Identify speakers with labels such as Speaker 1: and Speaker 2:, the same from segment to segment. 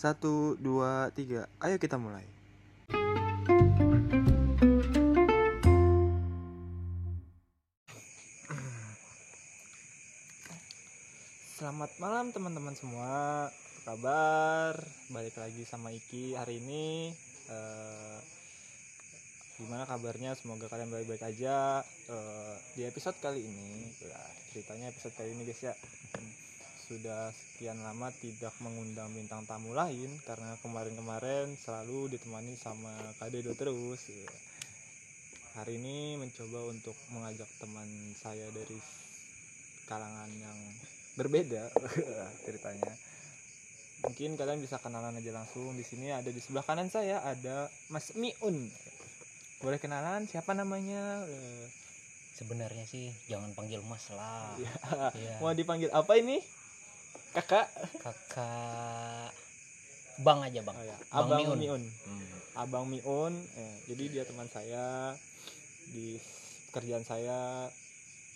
Speaker 1: Satu, dua, tiga. Ayo kita mulai. Selamat malam teman-teman semua. Apa kabar? Balik lagi sama Iki hari ini. Eh, gimana kabarnya? Semoga kalian baik-baik aja. Eh, di episode kali ini, ya, ceritanya episode kali ini guys ya. Sudah sekian lama tidak mengundang bintang tamu lain karena kemarin-kemarin selalu ditemani sama Kak Dedo terus. ya. Hari ini mencoba untuk mengajak teman saya dari kalangan yang berbeda ceritanya. Mungkin kalian bisa kenalan aja langsung di sini ada di sebelah kanan saya ada Mas Miun. Boleh kenalan siapa namanya? Eh,
Speaker 2: Sebenarnya sih jangan panggil Mas lah.
Speaker 1: Iya.
Speaker 2: Iya.
Speaker 1: Mau dipanggil apa ini? Kakak?
Speaker 2: Kakak Bang aja Bang.
Speaker 1: Oh ya,
Speaker 2: Bang
Speaker 1: Abang
Speaker 2: Miun.
Speaker 1: Miun.
Speaker 2: Hmm.
Speaker 1: Abang Miun. Eh, jadi dia teman saya di pekerjaan saya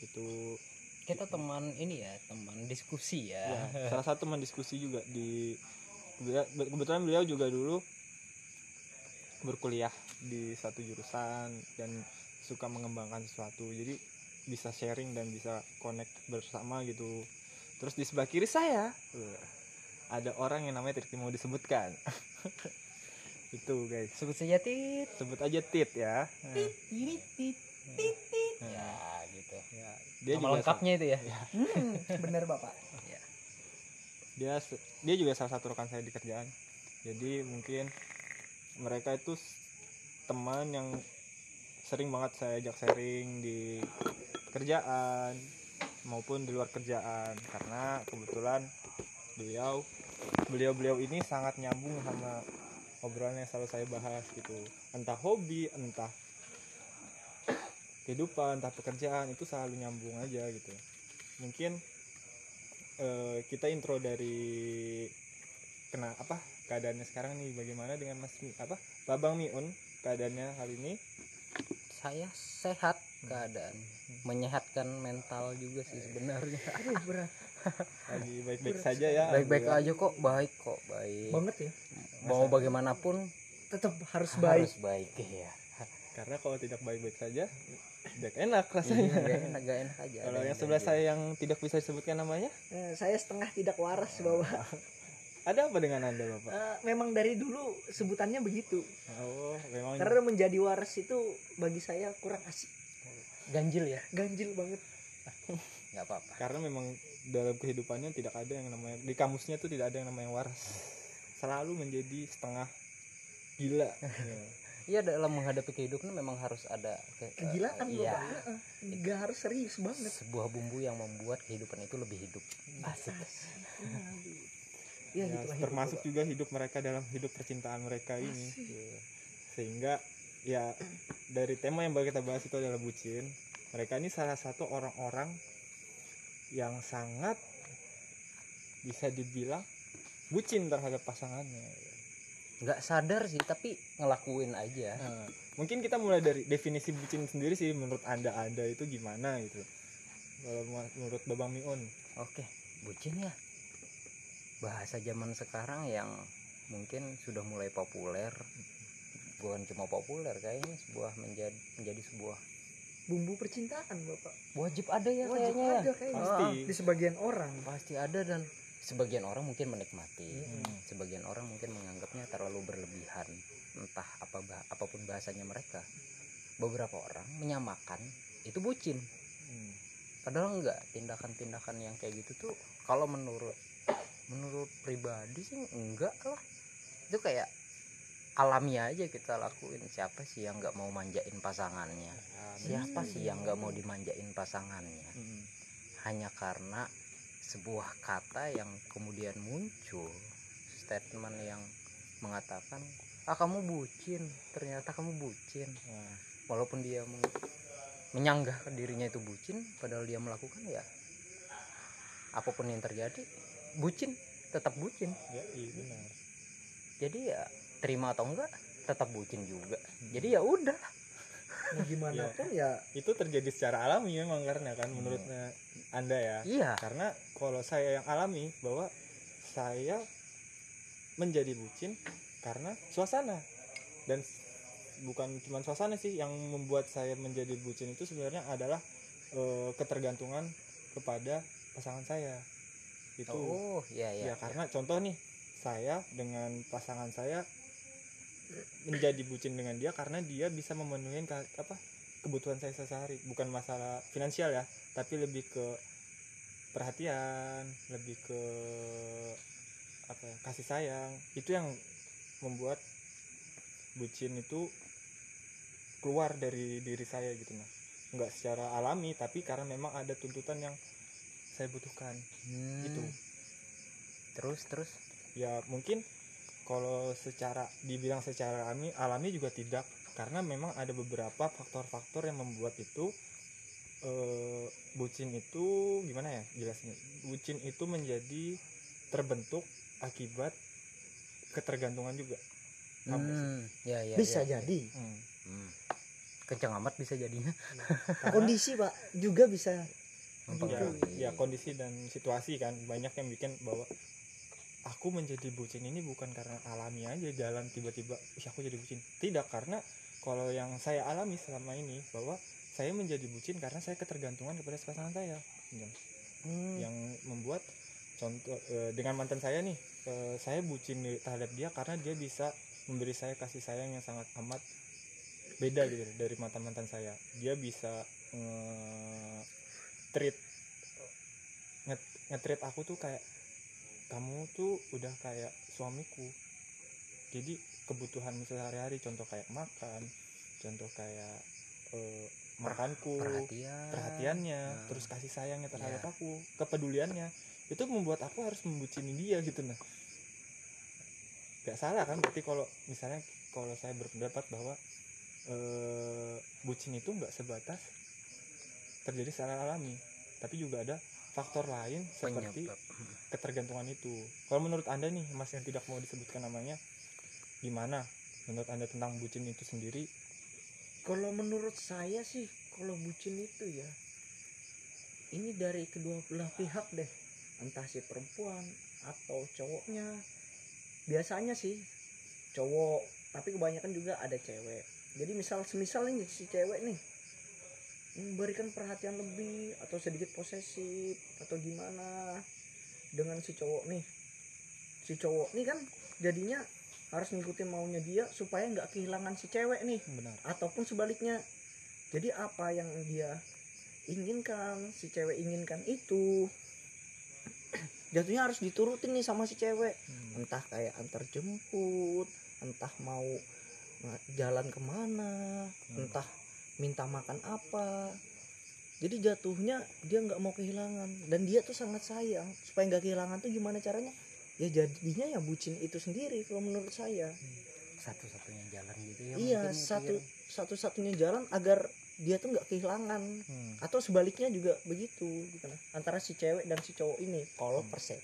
Speaker 1: itu
Speaker 2: Kita teman ini ya, teman diskusi ya.
Speaker 1: ya, salah satu teman diskusi juga di kebetulan beliau juga dulu berkuliah di satu jurusan dan suka mengembangkan sesuatu jadi bisa sharing dan bisa connect bersama gitu terus di sebelah kiri saya ada orang yang namanya tidak mau disebutkan itu guys
Speaker 2: Sebut saja Tit.
Speaker 1: sebut aja tit ya Eh,
Speaker 2: Ini Tit.
Speaker 1: eh,
Speaker 2: Ya, gitu.
Speaker 1: ya. dia
Speaker 2: Nama
Speaker 1: juga
Speaker 2: lengkapnya itu ya.
Speaker 3: Hmm, bener bapak.
Speaker 2: Ya.
Speaker 1: dia dia juga salah satu rekan saya di kerjaan jadi mungkin mereka itu teman yang sering banget saya ajak sharing di kerjaan maupun di luar kerjaan. Karena kebetulan beliau beliau beliau ini sangat nyambung sama obrolan yang selalu saya bahas gitu. Entah hobi entah kehidupan entah pekerjaan itu selalu nyambung aja gitu. Mungkin eh, kita intro dari kena apa keadaannya sekarang nih. Bagaimana dengan Mas apa Babang Miun keadaannya hari ini?
Speaker 2: Saya sehat keadaan. Menyehatkan mental juga sih sebenarnya.
Speaker 3: Aduh berat
Speaker 1: lagi baik-baik
Speaker 3: Berat
Speaker 1: saja ya
Speaker 2: Baik-baik aja kok, baik kok, baik.
Speaker 3: banget ya.
Speaker 2: Mau bagaimanapun
Speaker 3: Tetap harus baik.
Speaker 2: harus baik ya.
Speaker 1: karena kalau tidak baik-baik saja tidak enak rasanya
Speaker 2: Iya, gak enak, gak enak aja.
Speaker 1: kalau yang sebelah saya yang tidak bisa disebutkan namanya
Speaker 3: Eh, saya setengah tidak waras bapak.
Speaker 1: ada apa dengan anda bapak
Speaker 3: Eh, memang dari dulu sebutannya begitu.
Speaker 1: oh memang
Speaker 3: Karena menjadi waras itu bagi saya kurang asik,
Speaker 2: ganjil ya.
Speaker 3: ganjil banget.
Speaker 2: nggak apa-apa.
Speaker 1: karena memang dalam kehidupannya tidak ada yang namanya di kamusnya tuh tidak ada yang namanya waras selalu menjadi setengah gila Ya.
Speaker 2: Iya dalam menghadapi kehidupan memang harus ada ke-
Speaker 3: Kegilaan
Speaker 2: eh, iya,
Speaker 3: bapak. Eh, Nggak harus serius banget.
Speaker 2: sebuah bumbu yang membuat kehidupan itu lebih hidup. Asik.
Speaker 3: Aduh. Ya,
Speaker 1: Ya,
Speaker 3: hidup,
Speaker 1: termasuk
Speaker 3: Bapak.
Speaker 1: juga hidup mereka dalam hidup percintaan mereka ini
Speaker 3: Asik.
Speaker 1: Ya. sehingga ya dari tema yang bakal kita bahas itu adalah bucin mereka ini salah satu orang-orang yang sangat bisa dibilang bucin terhadap pasangannya
Speaker 2: Nggak sadar sih tapi ngelakuin aja.
Speaker 1: Nah, mungkin kita mulai dari definisi bucin sendiri sih menurut anda anda itu gimana gitu kalau menurut babang miun
Speaker 2: Oke, bucin ya. Bahasa zaman sekarang yang mungkin sudah mulai populer. Bukan cuma populer kayaknya sebuah menjadi menjadi sebuah
Speaker 3: bumbu percintaan bapak.
Speaker 2: wajib ada ya
Speaker 3: Wajib
Speaker 2: kayaknya. ya.
Speaker 3: ada kayaknya.
Speaker 1: Pasti.
Speaker 3: Di sebagian orang.
Speaker 2: Pasti ada dan sebagian orang mungkin menikmati.
Speaker 1: Hmm.
Speaker 2: sebagian orang mungkin menganggapnya terlalu berlebihan entah apa bah- apa pun bahasanya mereka beberapa orang menyamakan itu bucin
Speaker 1: Hmm.
Speaker 2: padahal enggak tindakan-tindakan yang kayak gitu tuh kalau menurut menurut pribadi sih enggak lah itu kayak alamiah aja kita lakuin. Siapa sih yang nggak mau manjain pasangannya? Siapa sih yang nggak mau dimanjain pasangannya?
Speaker 1: Hmm.
Speaker 2: hanya karena sebuah kata yang kemudian muncul statement yang mengatakan ah kamu bucin. Ternyata kamu bucin.
Speaker 1: Nah,
Speaker 2: walaupun dia menyanggah dirinya itu bucin padahal dia melakukan ya apa pun yang terjadi bucin tetap bucin.
Speaker 1: Ya iya benar.
Speaker 2: Jadi ya terima atau enggak tetap bucin juga. Jadi ya udah.
Speaker 3: Mau gimana pun ya.
Speaker 1: Itu terjadi secara alami memang karena kan menurutnya anda ya.
Speaker 2: Iya.
Speaker 1: Karena kalau saya yang alami bahwa saya menjadi bucin karena suasana. Dan bukan cuma suasana sih yang membuat saya menjadi bucin itu sebenarnya adalah eh, ketergantungan kepada pasangan saya. Itu.
Speaker 2: Oh iya iya
Speaker 1: ya karena contoh nih saya dengan pasangan saya menjadi bucin dengan dia karena dia bisa memenuhi apa kebutuhan saya sehari bukan masalah finansial ya tapi lebih ke perhatian lebih ke apa ya, kasih sayang. Itu yang membuat bucin itu keluar dari diri saya gitu nah nggak secara alami tapi karena memang ada tuntutan yang saya butuhkan.
Speaker 2: Hmm,
Speaker 1: itu
Speaker 2: terus terus?
Speaker 1: Ya mungkin kalau secara dibilang secara alami alami juga tidak. Karena memang ada beberapa faktor-faktor yang membuat itu eh, bucin itu gimana ya jelasnya bucin itu menjadi terbentuk akibat ketergantungan juga.
Speaker 2: Hmm, ya ya
Speaker 3: bisa
Speaker 2: ya.
Speaker 3: jadi.
Speaker 1: Hmm.
Speaker 2: Hmm. kencang amat bisa jadinya.
Speaker 1: Karena-
Speaker 3: kondisi pak juga bisa
Speaker 1: ya, ya kondisi dan situasi kan banyak yang bikin bahwa aku menjadi bucin ini bukan karena alami aja jalan tiba-tiba "Ih, aku jadi bucin. Tidak karena kalau yang saya alami selama ini bahwa saya menjadi bucin karena saya ketergantungan kepada pasangan saya. Yang,
Speaker 3: Hmm.
Speaker 1: yang membuat contoh eh, dengan mantan saya nih eh, saya bucin terhadap dia karena dia bisa memberi saya kasih sayang yang sangat amat beda gitu dari mantan mantan saya. Dia bisa nge- treat nge- nge-treat aku tuh kayak kamu tuh udah kayak suamiku jadi kebutuhan sehari-hari contoh kayak makan contoh kayak eh, makanku
Speaker 2: perhatian
Speaker 1: perhatiannya
Speaker 2: Nah.
Speaker 1: terus kasih sayangnya terhadap
Speaker 2: Ya.
Speaker 1: aku kepeduliannya itu membuat aku harus membucini dia gitu nah gak salah kan berarti kalau misalnya kalau saya berpendapat bahwa eh, bucin itu nggak sebatas terjadi secara alami tapi juga ada faktor lain seperti
Speaker 2: penyebab.
Speaker 1: ketergantungan itu. Kalau menurut anda nih mas yang tidak mau disebutkan namanya gimana? Menurut anda tentang bucin itu sendiri?
Speaker 3: Kalau menurut saya sih kalau bucin itu ya ini dari kedua belah pihak deh. Entah si perempuan atau cowoknya. Biasanya sih cowok tapi kebanyakan juga ada cewek. Jadi misal semisal nih si cewek nih memberikan perhatian lebih atau sedikit posesif atau gimana dengan si cowok nih. Si cowok nih kan jadinya harus ngikutin maunya dia supaya nggak kehilangan si cewek nih.
Speaker 1: Benar.
Speaker 3: Ataupun sebaliknya. Jadi apa yang dia inginkan si cewek inginkan itu jatuhnya harus diturutin nih sama si cewek.
Speaker 1: Hmm.
Speaker 3: entah kayak antar jemput entah mau jalan ke mana
Speaker 1: Hmm.
Speaker 3: entah minta makan apa jadi jatuhnya dia nggak mau kehilangan dan dia tuh sangat sayang supaya nggak kehilangan tuh gimana caranya ya jadinya ya bucin itu sendiri kalau menurut saya
Speaker 2: satu-satunya jalan gitu ya
Speaker 3: iya
Speaker 2: itu
Speaker 3: satu
Speaker 2: ya.
Speaker 3: satu-satunya jalan agar dia tuh nggak kehilangan
Speaker 1: Hmm.
Speaker 3: atau sebaliknya juga begitu gitu nah. antara si cewek dan si cowok ini kalau
Speaker 1: Hmm.
Speaker 3: persepsi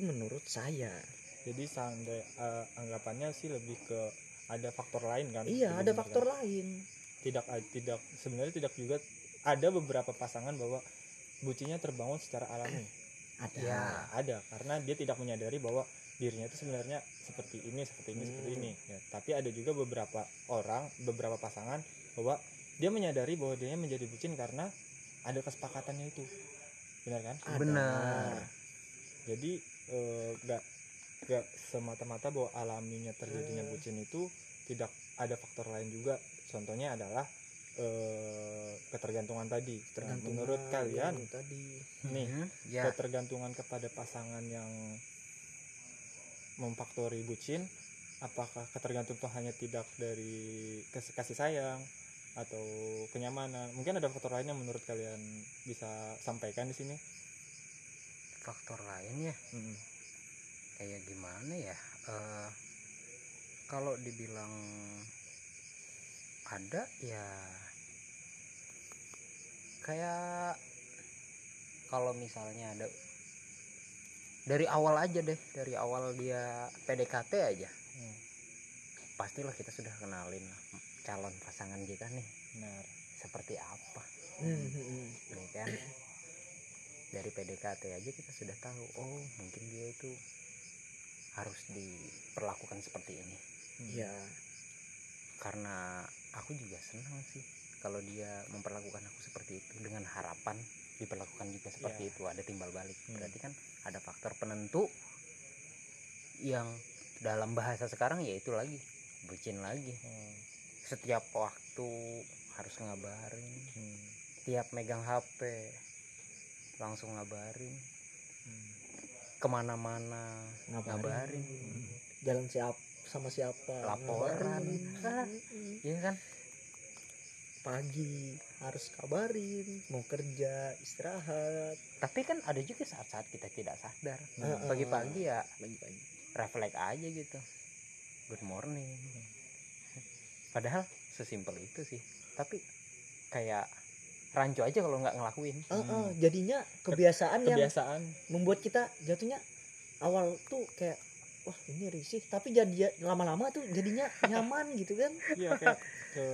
Speaker 3: menurut saya
Speaker 1: jadi sampai eh, anggapannya sih lebih ke ada faktor lain kan
Speaker 3: iya ada faktor
Speaker 1: kan?
Speaker 3: lain
Speaker 1: tidak tidak sebenarnya tidak juga ada beberapa pasangan bahwa bucinya terbangun secara alami
Speaker 3: ada
Speaker 2: Ya.
Speaker 1: ada karena dia tidak menyadari bahwa dirinya itu sebenarnya seperti ini seperti ini seperti
Speaker 3: Hmm.
Speaker 1: ini ya, tapi ada juga beberapa orang beberapa pasangan bahwa dia menyadari bahwa dia menjadi bucin karena ada kesepakatannya itu benar kan.
Speaker 2: Benar.
Speaker 1: jadi eh, nggak nggak semata-mata bahwa alaminya terjadinya
Speaker 3: Hmm.
Speaker 1: bucin itu tidak ada faktor lain juga. Contohnya adalah eh, ketergantungan tadi. Nah, menurut kalian
Speaker 3: yang tadi.
Speaker 1: nih
Speaker 2: ya
Speaker 1: ketergantungan kepada pasangan yang memfaktori bucin apakah ketergantungan hanya tidak dari kasih sayang atau kenyamanan? Mungkin ada faktor lain yang menurut kalian bisa sampaikan di sini?
Speaker 2: Faktor lain ya?
Speaker 1: Mm-mm.
Speaker 2: Kayak gimana ya? Eh, kalau dibilang ada ya kayak kalau misalnya ada dari awal aja deh dari awal dia PDKT aja.
Speaker 1: Hmm,
Speaker 2: pastilah kita sudah kenalin lah calon pasangan kita nih.
Speaker 1: Benar.
Speaker 2: Seperti apa?
Speaker 3: Hmm,
Speaker 2: nih kan? Dari PDKT aja kita sudah tahu oh mungkin dia itu harus diperlakukan seperti ini
Speaker 1: Hmm.
Speaker 3: ya
Speaker 2: karena aku juga senang sih kalau dia memperlakukan aku seperti itu dengan harapan diperlakukan juga seperti
Speaker 1: Iya.
Speaker 2: itu ada timbal balik
Speaker 1: Hmm.
Speaker 2: berarti kan ada faktor penentu yang dalam bahasa sekarang ya itu lagi bucin lagi
Speaker 1: Hmm.
Speaker 2: setiap waktu harus ngabarin
Speaker 1: Hmm.
Speaker 2: tiap megang HP langsung ngabarin.
Speaker 1: Ke
Speaker 2: mana-mana
Speaker 3: ngabarin.
Speaker 2: ngabarin.
Speaker 3: Jalan siap sama siapa?
Speaker 2: Laporan.
Speaker 3: ngabarin.
Speaker 2: iya kan?
Speaker 3: Pagi harus kabarin mau kerja istirahat.
Speaker 2: Tapi kan ada juga saat-saat kita tidak sadar. Pagi-pagi ya
Speaker 3: pagi-pagi.
Speaker 2: refleks aja gitu. Good morning. Padahal sesimpel itu sih. Tapi kayak rancu aja kalau nggak ngelakuin.
Speaker 3: Eh, eh,
Speaker 1: Hmm.
Speaker 3: jadinya kebiasaan yang
Speaker 1: kebiasaan.
Speaker 3: membuat kita jatuhnya awal tuh kayak wah ini risih. Tapi jadi lama-lama tuh jadinya nyaman gitu kan?
Speaker 1: Iya kayak ke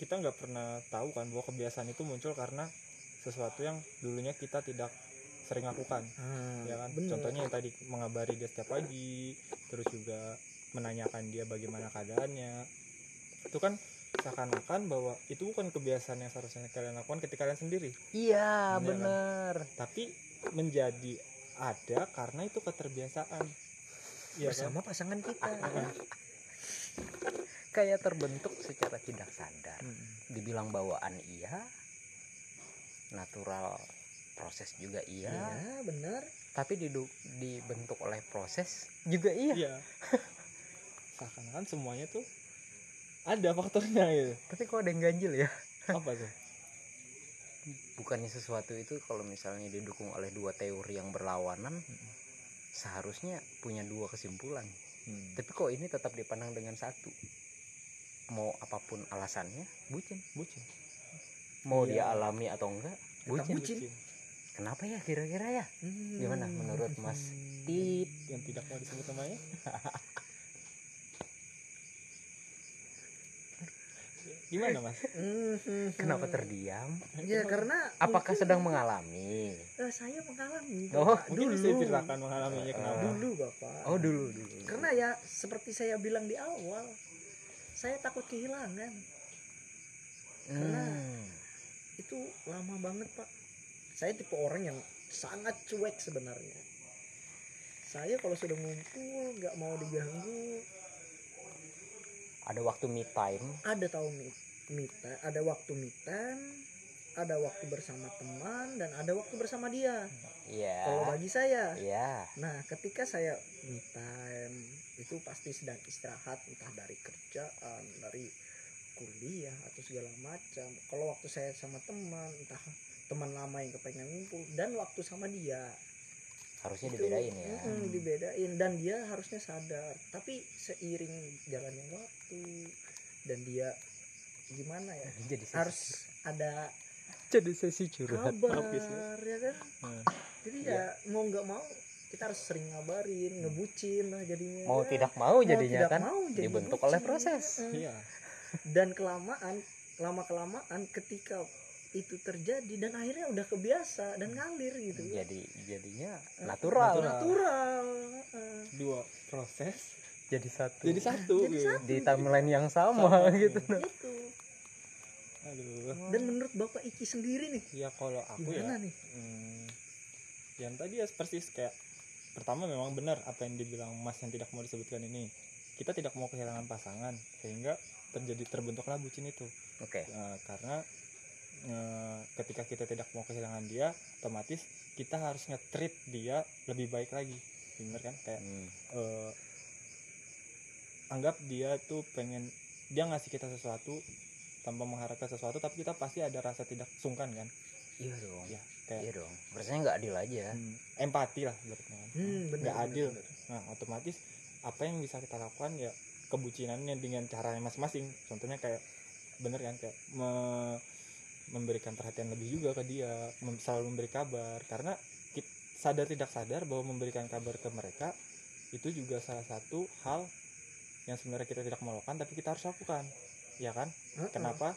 Speaker 1: kita nggak pernah tahu kan bahwa kebiasaan itu muncul karena sesuatu yang dulunya kita tidak sering lakukan. Ya kan?
Speaker 3: bener.
Speaker 1: contohnya yang tadi mengabari dia setiap pagi terus juga menanyakan dia bagaimana keadaannya. Itu kan seakan-akan bahwa itu bukan kebiasaan yang seharusnya kalian lakukan ketika kalian sendiri.
Speaker 2: Iya
Speaker 1: Iya kan?
Speaker 2: bener.
Speaker 1: Tapi menjadi ada karena itu keterbiasaan. Iya kan?
Speaker 3: bersama pasangan kita.
Speaker 2: Kayak terbentuk secara tidak sadar.
Speaker 1: Mm-mm.
Speaker 2: dibilang bawaan iya natural proses juga iya.
Speaker 3: Iya benar
Speaker 2: tapi didu- dibentuk oleh proses juga iya.
Speaker 1: Iya. Seakan-akan semuanya tuh ada faktornya gitu.
Speaker 2: Tapi kok ada yang ganjil ya?
Speaker 1: Apa tuh?
Speaker 2: Bukannya sesuatu itu kalau misalnya didukung oleh dua teori yang berlawanan seharusnya punya dua kesimpulan.
Speaker 1: Hmm.
Speaker 2: tapi kok ini tetap dipandang dengan satu? Mau apa pun alasannya bucin.
Speaker 1: Bucin.
Speaker 2: Mau
Speaker 1: Iya.
Speaker 2: dia alami atau enggak bucin.
Speaker 3: bucin.
Speaker 2: kenapa ya kira-kira ya?
Speaker 3: Hmm.
Speaker 2: Gimana menurut Mas? tip
Speaker 1: yang tidak mau disebut namanya gimana mas?
Speaker 3: Hmm.
Speaker 2: kenapa terdiam?
Speaker 3: Ya karena
Speaker 2: apakah
Speaker 3: mungkin,
Speaker 2: sedang mengalami?
Speaker 3: Eh, saya mengalami
Speaker 2: Oh,
Speaker 3: Bapak. dulu
Speaker 1: bisa diceritakan mengalaminya kenapa?
Speaker 3: Dulu bapak.
Speaker 2: Oh dulu dulu.
Speaker 3: Karena ya seperti saya bilang di awal saya takut kehilangan. Karena-
Speaker 2: Hmm.
Speaker 3: itu lama banget pak. Saya tipe orang yang sangat cuek sebenarnya. Saya kalau sudah ngumpul nggak mau diganggu
Speaker 2: ada waktu me time.
Speaker 3: Ada tahu me, me time, ada waktu me time ada waktu bersama teman dan ada waktu bersama dia.
Speaker 2: Iya.
Speaker 3: Kalau bagi saya.
Speaker 2: Iya.
Speaker 3: Nah ketika saya me time itu pasti sedang istirahat entah dari kerjaan dari kuliah atau segala macam. Kalau waktu saya sama teman entah teman lama yang kepengen ngumpul dan waktu sama dia
Speaker 2: harusnya
Speaker 3: itu,
Speaker 2: dibedain ya.
Speaker 3: mm-mm, dibedain. Dan dia harusnya sadar. Tapi seiring jalannya waktu dan dia gimana ya
Speaker 2: jadi sesi,
Speaker 3: harus ada
Speaker 2: jadi sesi curhat
Speaker 3: kabar
Speaker 1: ya.
Speaker 3: ya kan?
Speaker 1: Hmm.
Speaker 3: jadi ya mau nggak mau kita harus sering ngabarin ngebucin lah jadinya
Speaker 2: mau
Speaker 3: Ya,
Speaker 2: tidak mau
Speaker 3: mau
Speaker 2: jadinya
Speaker 3: tidak
Speaker 2: kan
Speaker 3: mau jadi
Speaker 2: dibentuk
Speaker 3: ngebucin.
Speaker 2: oleh proses.
Speaker 1: Iya.
Speaker 3: Dan kelamaan lama kelamaan ketika itu terjadi dan akhirnya udah kebiasa dan ngalir gitu.
Speaker 2: Jadi jadinya
Speaker 3: Eh,
Speaker 2: natural.
Speaker 1: natural. dua proses
Speaker 2: jadi satu.
Speaker 1: Jadi satu
Speaker 3: Jadi
Speaker 1: gitu.
Speaker 3: satu.
Speaker 2: di timeline yang sama,
Speaker 1: Sama.
Speaker 2: gitu.
Speaker 3: Itu.
Speaker 1: Aduh.
Speaker 3: Dan menurut bapak Iki sendiri nih
Speaker 1: ya kalau aku ya
Speaker 3: gimana nih?
Speaker 1: hmm, yang tadi ya persis kayak pertama memang benar apa yang dibilang Mas yang tidak mau disebutkan ini. Kita tidak mau kehilangan pasangan sehingga terjadi terbentuklah bucin itu.
Speaker 2: Oke.
Speaker 1: Eh, karena eh, ketika kita tidak mau kehilangan dia otomatis kita harus nge-treat dia lebih baik lagi. Bener kan? Kayak
Speaker 2: Hmm.
Speaker 1: eh, anggap dia tuh pengen dia ngasih kita sesuatu tanpa mengharapkan sesuatu tapi kita pasti ada rasa tidak sungkan kan?
Speaker 2: Iya dong.
Speaker 1: Ya kayak
Speaker 2: iya dong. Rasanya nggak adil aja.
Speaker 1: Hmm, empati lah berarti kan.
Speaker 3: hmm, bener,
Speaker 1: nggak
Speaker 3: bener,
Speaker 1: adil.
Speaker 3: bener.
Speaker 1: nah otomatis apa yang bisa kita lakukan ya kebucinannya dengan caranya masing-masing. Contohnya kayak bener kan? Kayak me- memberikan perhatian lebih juga ke dia mem- selalu memberi kabar. Karena kit- sadar tidak sadar bahwa memberikan kabar ke mereka itu juga salah satu hal yang sebenarnya kita tidak mau lakukan tapi kita harus lakukan. Ya kan?
Speaker 3: Heeh.
Speaker 1: kenapa?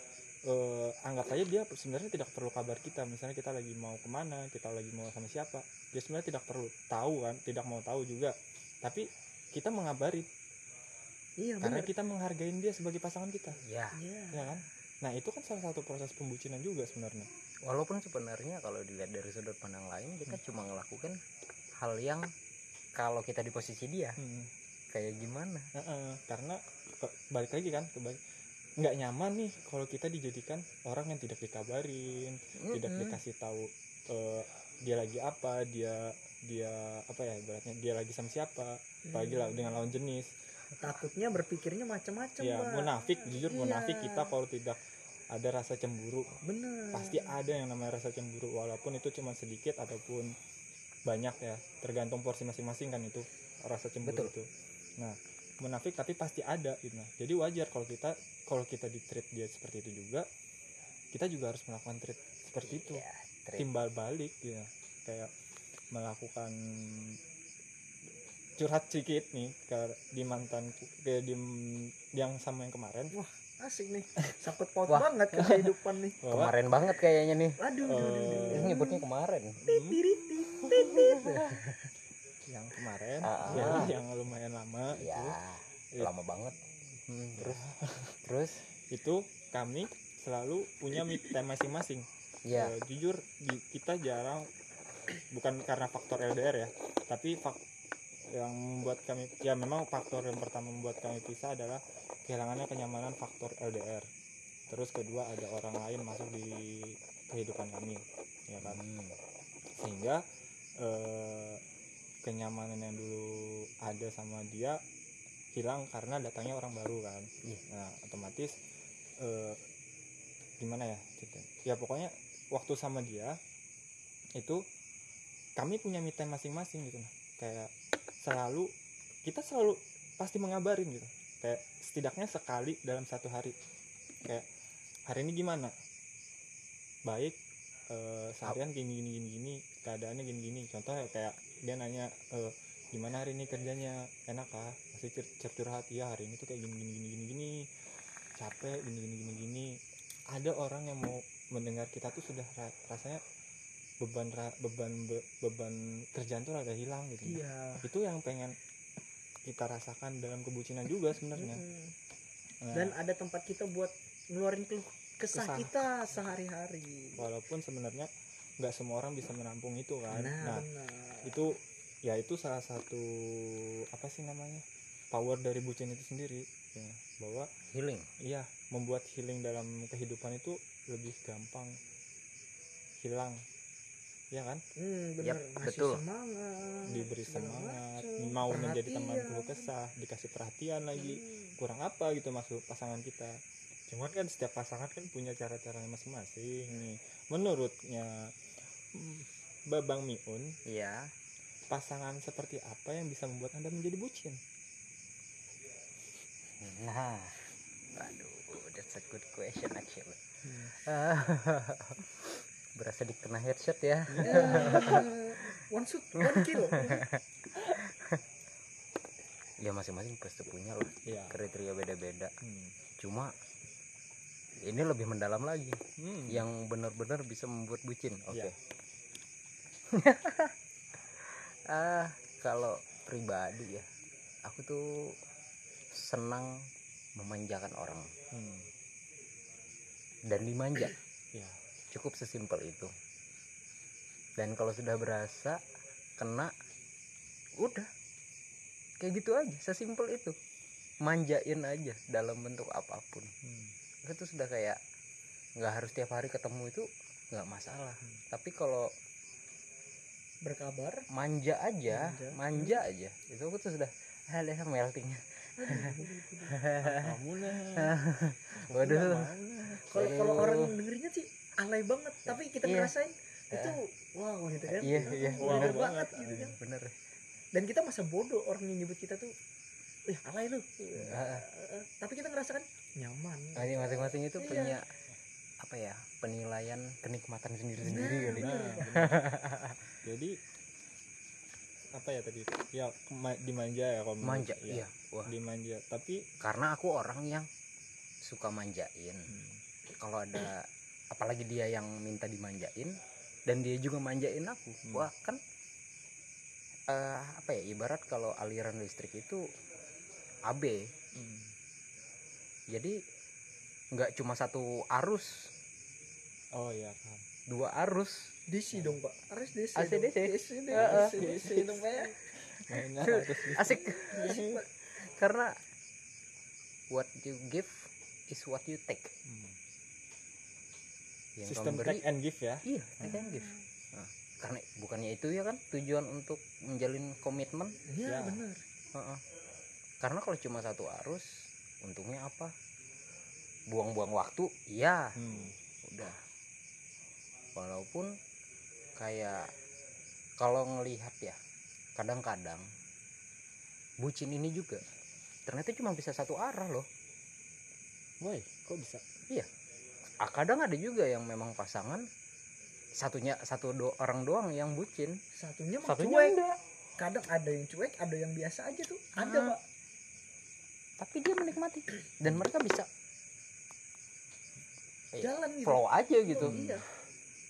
Speaker 1: Eh, anggap aja dia sebenarnya tidak perlu kabar kita. Misalnya kita lagi mau ke mana kita lagi mau sama siapa dia sebenarnya tidak perlu tahu kan tidak mau tahu juga. Tapi kita mengabari.
Speaker 3: Iya
Speaker 1: karena kita menghargai dia sebagai pasangan kita.
Speaker 2: Ya
Speaker 3: iya
Speaker 1: ya kan nah itu kan salah satu proses pembucinan juga sebenarnya
Speaker 2: walaupun sebenarnya kalau dilihat dari sudut pandang lain kita cuma ngelakukan hal yang kalau kita di posisi dia
Speaker 1: Hmm.
Speaker 2: kayak gimana
Speaker 1: Heeh, karena ke- balik lagi kan ke nggak nyaman nih kalau kita dijadikan orang yang tidak dikabarin tidak
Speaker 2: Mm-mm.
Speaker 1: dikasih tahu eh, dia lagi apa dia dia apa ya ibaratnya dia lagi sama siapa apalagi lah dengan lawan jenis
Speaker 3: takutnya berpikirnya macam-macam
Speaker 1: ya munafik jujur
Speaker 3: Iya.
Speaker 1: munafik kita kalau tidak ada rasa cemburu.
Speaker 3: Bener.
Speaker 1: Pasti ada yang namanya rasa cemburu walaupun itu cuma sedikit ataupun banyak ya tergantung porsi masing-masing kan itu rasa cemburu
Speaker 2: Betul.
Speaker 1: itu. Nah munafik tapi pasti ada gitu. Nah jadi wajar kalau kita kalau kita di treat dia seperti itu juga kita juga harus melakukan treat seperti itu.
Speaker 2: Ya, trik.
Speaker 1: timbal balik ya. Kayak melakukan curhat sedikit nih ke di mantanku ke di yang sama yang kemarin
Speaker 3: asik nih. Sakut paut
Speaker 2: Wah.
Speaker 3: banget ke kehidupan nih.
Speaker 2: Kemarin banget kayaknya nih.
Speaker 3: Aduh
Speaker 1: Eh,
Speaker 3: aduh, aduh,
Speaker 2: ini
Speaker 3: aduh.
Speaker 2: nyebutnya kemarin.
Speaker 1: Hmm, yang kemarin.
Speaker 2: Ah,
Speaker 1: ya
Speaker 2: ah.
Speaker 1: yang lumayan lama
Speaker 2: ya
Speaker 1: itu.
Speaker 2: lama banget. Hmm, terus terus?
Speaker 1: Itu kami selalu punya time masing-masing.
Speaker 2: Ya
Speaker 1: Eh, jujur di, kita jarang bukan karena faktor LDR ya tapi fak yang membuat kami ya memang faktor yang pertama membuat kami pisah adalah kehilangannya kenyamanan faktor LDR terus kedua ada orang lain masuk di kehidupan kami ya kan?
Speaker 2: Hmm,
Speaker 1: sehingga eh, kenyamanan yang dulu ada sama dia hilang karena datangnya orang baru kan?
Speaker 2: Iya.
Speaker 1: nah otomatis eh, gimana ya ceritanya? ya pokoknya waktu sama dia itu kami punya me time masing-masing gitu nah. Kayak selalu kita selalu pasti mengabarin gitu kayak setidaknya sekali dalam satu hari. Kayak hari ini gimana? Baik eh, seharian gini gini gini gini keadaannya gini gini. Contoh ya kayak dia nanya eh, gimana hari ini kerjanya? Enak kah masih cur cur- curhat ya hari ini tuh kayak gini gini gini gini gini. Capek gini gini gini gini. Ada orang yang mau mendengar kita tuh sudah ra- rasanya beban ra- beban be- beban kerjaan tuh agak hilang gitu.
Speaker 3: Iya.
Speaker 1: Itu yang pengen kita rasakan dalam kebucinan juga sebenarnya.
Speaker 3: Mm-mm.
Speaker 1: Nah,
Speaker 3: dan ada tempat kita buat ngeluarin keluh kesah,
Speaker 1: Kesah.
Speaker 3: kita sehari-hari.
Speaker 1: Walaupun sebenarnya nggak semua orang bisa menampung itu kan.
Speaker 3: Nah,
Speaker 1: nah
Speaker 3: benar.
Speaker 1: itu ya itu salah satu apa sih namanya power dari bucin itu sendiri. Ya bahwa
Speaker 2: healing.
Speaker 1: Iya membuat healing dalam kehidupan itu lebih gampang hilang ya kan?
Speaker 3: Hmm, benar.
Speaker 2: Yap,
Speaker 3: ngasih
Speaker 2: betul.
Speaker 3: semangat.
Speaker 1: Diberi semangat.
Speaker 3: macem,
Speaker 1: mau menjadi teman
Speaker 3: perhatian.
Speaker 1: keluh kesah. Dikasih perhatian lagi.
Speaker 3: Hmm.
Speaker 1: kurang apa gitu maksud pasangan kita. Cuman kan setiap pasangan kan punya cara-caranya masing-masing nih. Menurutnya hmm, Babang Miun
Speaker 2: ya
Speaker 1: pasangan seperti apa yang bisa membuat anda menjadi bucin?
Speaker 2: Nah. Aduh that's a good question actually.
Speaker 1: Hmm.
Speaker 2: berasa dikena headshot ya.
Speaker 3: Eh, one shoot one kill.
Speaker 2: Ya masing-masing pasti punya lah.
Speaker 1: Ya
Speaker 2: kriteria beda-beda.
Speaker 1: Hmm.
Speaker 2: cuma ini lebih mendalam lagi.
Speaker 1: Hmm.
Speaker 2: yang benar-benar bisa membuat bucin. Oke.
Speaker 1: Ya.
Speaker 2: ah kalau pribadi ya aku tuh senang memanjakan orang.
Speaker 1: Hmm.
Speaker 2: dan dimanja.
Speaker 1: Ya
Speaker 2: cukup sesimpel itu. Dan kalau sudah berasa kena udah. Kayak gitu aja sesimpel itu. Manjain aja dalam bentuk apa pun.
Speaker 1: Hmm.
Speaker 2: itu sudah kayak nggak harus tiap hari ketemu itu nggak masalah. Tapi kalau
Speaker 3: berkabar?
Speaker 2: manja aja
Speaker 3: Manja.
Speaker 2: manja, aja. Itu aku tuh sudah ada meltingnya.
Speaker 1: Kamu lah
Speaker 2: waduh.
Speaker 3: Kalau orang dengernya sih alay banget tapi kita
Speaker 2: Iya.
Speaker 3: ngerasain itu wow gitu kan.
Speaker 2: Iya, iya,
Speaker 3: Wow
Speaker 1: bener
Speaker 3: banget
Speaker 1: banget.
Speaker 3: gitu kan.
Speaker 2: bener.
Speaker 3: Dan kita masa bodoh orang yang nyebut kita tuh eh alay lu. Eh, tapi kita ngerasakan nyaman.
Speaker 2: Masing- masing-masing itu
Speaker 3: Iya.
Speaker 2: punya apa ya penilaian kenikmatan sendiri-sendiri
Speaker 3: Nah,
Speaker 2: kali.
Speaker 1: Nah, jadi apa ya tadi? Ya ma- dimanja ya kalau
Speaker 2: manja
Speaker 1: ya,
Speaker 2: iya. Wah.
Speaker 1: Dimanja tapi
Speaker 2: karena aku orang yang suka manjain.
Speaker 1: Hmm,
Speaker 2: kalau ada apalagi dia yang minta dimanjain dan dia juga manjain aku
Speaker 1: Hmm.
Speaker 2: wah kan eh, apa ya ibarat kalau aliran listrik itu AB
Speaker 1: Hmm.
Speaker 2: jadi nggak cuma satu arus
Speaker 1: oh iya paham
Speaker 2: dua arus
Speaker 3: DC dong pak harus DC
Speaker 2: AC
Speaker 3: dong.
Speaker 2: DC.
Speaker 3: DC dong
Speaker 2: Heeh.
Speaker 3: DC, DC dong pak ya.
Speaker 2: asik
Speaker 3: Asik,
Speaker 2: karena what you give is what you take
Speaker 1: Hmm.
Speaker 2: Yang
Speaker 1: sistem
Speaker 2: kamu beri
Speaker 1: take and give ya.
Speaker 2: Iya take and give. Nah, karena bukannya itu ya kan tujuan untuk menjalin komitmen.
Speaker 3: Iya
Speaker 1: Ya.
Speaker 3: benar.
Speaker 2: Heeh. karena kalau cuma satu arus untungnya apa? Buang-buang waktu iya.
Speaker 1: Hmm.
Speaker 2: udah. Walaupun kayak kalau ngelihat ya kadang-kadang bucin ini juga ternyata cuma bisa satu arah loh.
Speaker 1: Woi, kok bisa?
Speaker 2: Ah, kadang ada juga yang memang pasangan satunya satu do, orang doang yang bucin.
Speaker 3: Satunya mah
Speaker 2: satunya
Speaker 3: cuek.
Speaker 2: enggak.
Speaker 3: Kadang ada yang cuek ada yang biasa aja tuh. Ada
Speaker 2: Ah.
Speaker 3: pak.
Speaker 2: Tapi dia menikmati. Dan mereka bisa Iya.
Speaker 3: jalan gitu.
Speaker 2: flow aja gitu.
Speaker 3: Oh, iya.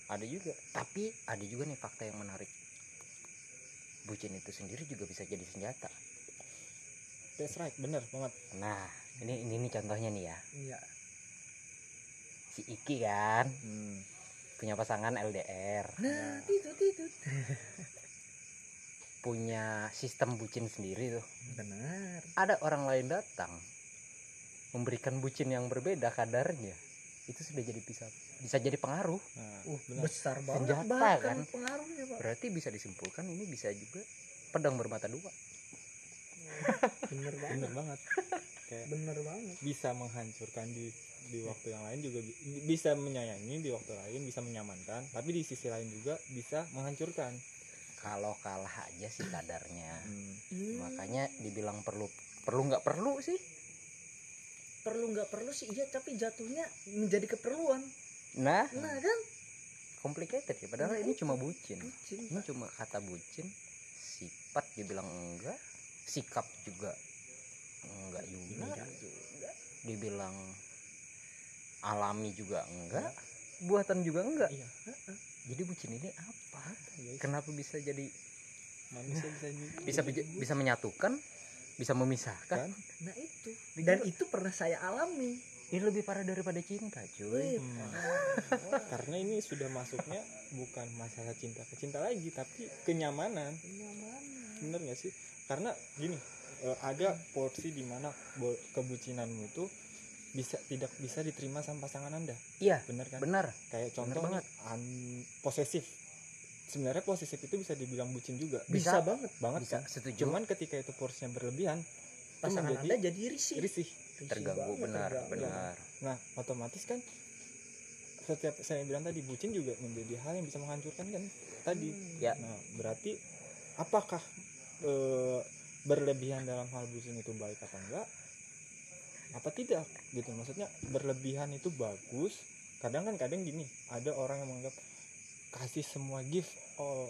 Speaker 2: Ada juga. Tapi ada juga nih fakta yang menarik. Bucin itu sendiri juga bisa jadi senjata.
Speaker 1: That's right, bener banget.
Speaker 2: nah ini ini nih contohnya nih ya.
Speaker 3: Iya
Speaker 2: si Iki kan.
Speaker 1: Hmm.
Speaker 2: punya pasangan LDR
Speaker 3: nah itu
Speaker 2: punya sistem bucin sendiri tuh.
Speaker 3: Benar.
Speaker 2: Ada orang lain datang memberikan bucin yang berbeda kadarnya. Itu sudah jadi bisa bisa jadi pengaruh.
Speaker 1: Nah,
Speaker 3: uh
Speaker 1: benar.
Speaker 3: besar banget.
Speaker 2: Senjata,
Speaker 3: bahkan
Speaker 2: kan?
Speaker 3: pengaruhnya pak.
Speaker 2: Berarti bisa disimpulkan ini bisa juga pedang bermata dua.
Speaker 3: Bener banget.
Speaker 1: Bener banget. Kayak
Speaker 3: bener banget.
Speaker 1: bisa menghancurkan di di waktu yang lain juga bi- bisa menyayangi di waktu lain bisa menyamankan tapi di sisi lain juga bisa menghancurkan.
Speaker 2: Kalau kalah aja sih kadarnya.
Speaker 1: Hmm.
Speaker 3: Hmm,
Speaker 2: makanya dibilang perlu perlu nggak perlu sih?
Speaker 3: Perlu nggak perlu sih iya tapi jatuhnya menjadi keperluan.
Speaker 2: Nah.
Speaker 3: Nah kan?
Speaker 2: Complicated ya padahal
Speaker 3: Nah,
Speaker 2: ini
Speaker 3: itu.
Speaker 2: cuma bucin.
Speaker 3: Bucin
Speaker 2: ini cuma kata bucin. Sifat dibilang enggak sikap juga enggak juga.
Speaker 3: Juga
Speaker 2: dibilang alami juga enggak. Buatan juga enggak?
Speaker 1: Iya.
Speaker 2: Jadi bucin ini apa?
Speaker 1: Guys.
Speaker 2: kenapa bisa jadi
Speaker 1: manusia bisa
Speaker 2: bisa
Speaker 1: jadi
Speaker 2: bisa menyatukan? Bisa memisahkan?
Speaker 1: Kan?
Speaker 3: Nah itu. Dan itu pernah saya alami.
Speaker 2: Ini lebih parah daripada cinta cuy.
Speaker 1: Hmm. karena ini sudah masuknya bukan masalah cinta ke cinta lagi tapi kenyamanan. Bener gak sih? Karena gini eh, ada porsi di mana kebucinanmu itu bisa tidak bisa diterima sama pasangan anda.
Speaker 2: Iya
Speaker 1: bener kan?
Speaker 2: benar.
Speaker 1: Kayak contoh
Speaker 2: banget.
Speaker 1: nih, un- posesif. Sebenarnya posesif itu bisa dibilang bucin juga.
Speaker 3: Bisa,
Speaker 2: Bisa.
Speaker 3: banget.
Speaker 1: banget
Speaker 2: bisa.
Speaker 1: Kan
Speaker 2: setuju.
Speaker 1: Cuman ketika itu porsinya berlebihan
Speaker 3: pasangan
Speaker 1: menjadi
Speaker 3: anda jadi risih.
Speaker 1: risih.
Speaker 3: Risih
Speaker 2: terganggu
Speaker 3: banget,
Speaker 2: benar
Speaker 3: terganggu.
Speaker 2: benar.
Speaker 1: Nah otomatis kan setiap saya bilang tadi bucin juga menjadi hal yang bisa menghancurkan kan? Tadi.
Speaker 3: Hmm.
Speaker 2: Ya.
Speaker 1: nah berarti apakah eh, berlebihan dalam hal bucin itu baik apa enggak apa tidak? Gitu maksudnya berlebihan itu bagus. Kadang kan kadang gini ada orang yang menganggap kasih semua gift all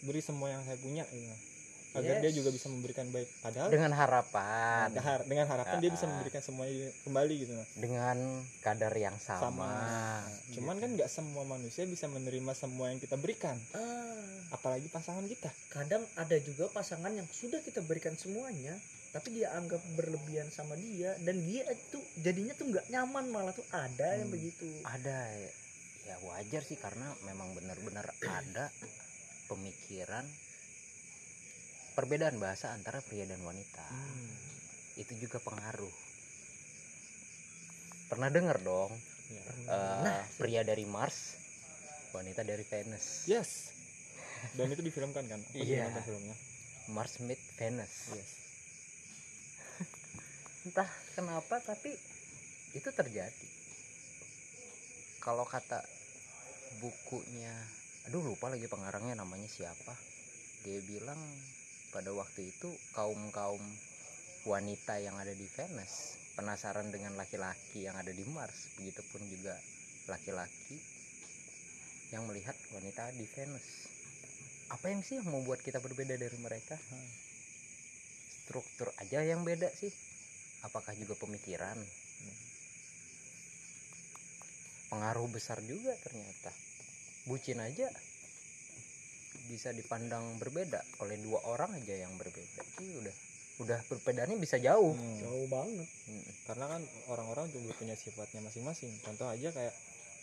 Speaker 1: beri semua yang saya punya gitu. agar dia
Speaker 3: Yes.
Speaker 1: juga bisa memberikan baik. Padahal
Speaker 2: dengan harapan.
Speaker 1: Dengan har- dengan harapan dia bisa
Speaker 2: Ah.
Speaker 1: memberikan semuanya kembali gitu.
Speaker 2: Dengan kadar yang sama,
Speaker 1: sama. Cuman kan nggak semua manusia bisa menerima semua yang kita berikan.
Speaker 3: Ah,
Speaker 1: apalagi pasangan kita.
Speaker 3: Kadang ada juga pasangan yang sudah kita berikan semuanya tapi dia anggap berlebihan sama dia dan dia itu jadinya tuh nggak nyaman malah tuh ada yang
Speaker 1: Hmm.
Speaker 3: begitu
Speaker 2: ada ya- ya wajar sih karena memang benar-benar ada pemikiran perbedaan bahasa antara pria dan wanita
Speaker 1: Hmm.
Speaker 2: itu juga pengaruh pernah dengar dong
Speaker 1: Ya.
Speaker 2: eh,
Speaker 3: Nah,
Speaker 2: pria dari Mars wanita dari Venus
Speaker 1: yes dan itu difilmkan kan Apa
Speaker 2: Iya.
Speaker 1: judulnya filmnya
Speaker 2: Mars meet Venus
Speaker 1: yes
Speaker 2: entah kenapa tapi itu terjadi. Kalau kata bukunya aduh lupa lagi pengarangnya namanya siapa? Dia bilang pada waktu itu kaum kaum wanita yang ada di Venus penasaran dengan laki-laki yang ada di Mars. Begitupun juga laki-laki yang melihat wanita di Venus apa yang sih yang membuat kita berbeda dari mereka?
Speaker 1: Hmm.
Speaker 2: struktur aja yang beda sih apakah juga pemikiran? Pengaruh besar juga ternyata. Bucin aja bisa dipandang berbeda oleh dua orang aja yang berbeda. Itu udah udah perbedaannya bisa jauh.
Speaker 1: Hmm.
Speaker 3: jauh banget.
Speaker 2: Mm.
Speaker 1: karena kan orang-orang juga punya sifatnya masing-masing. Contoh aja kayak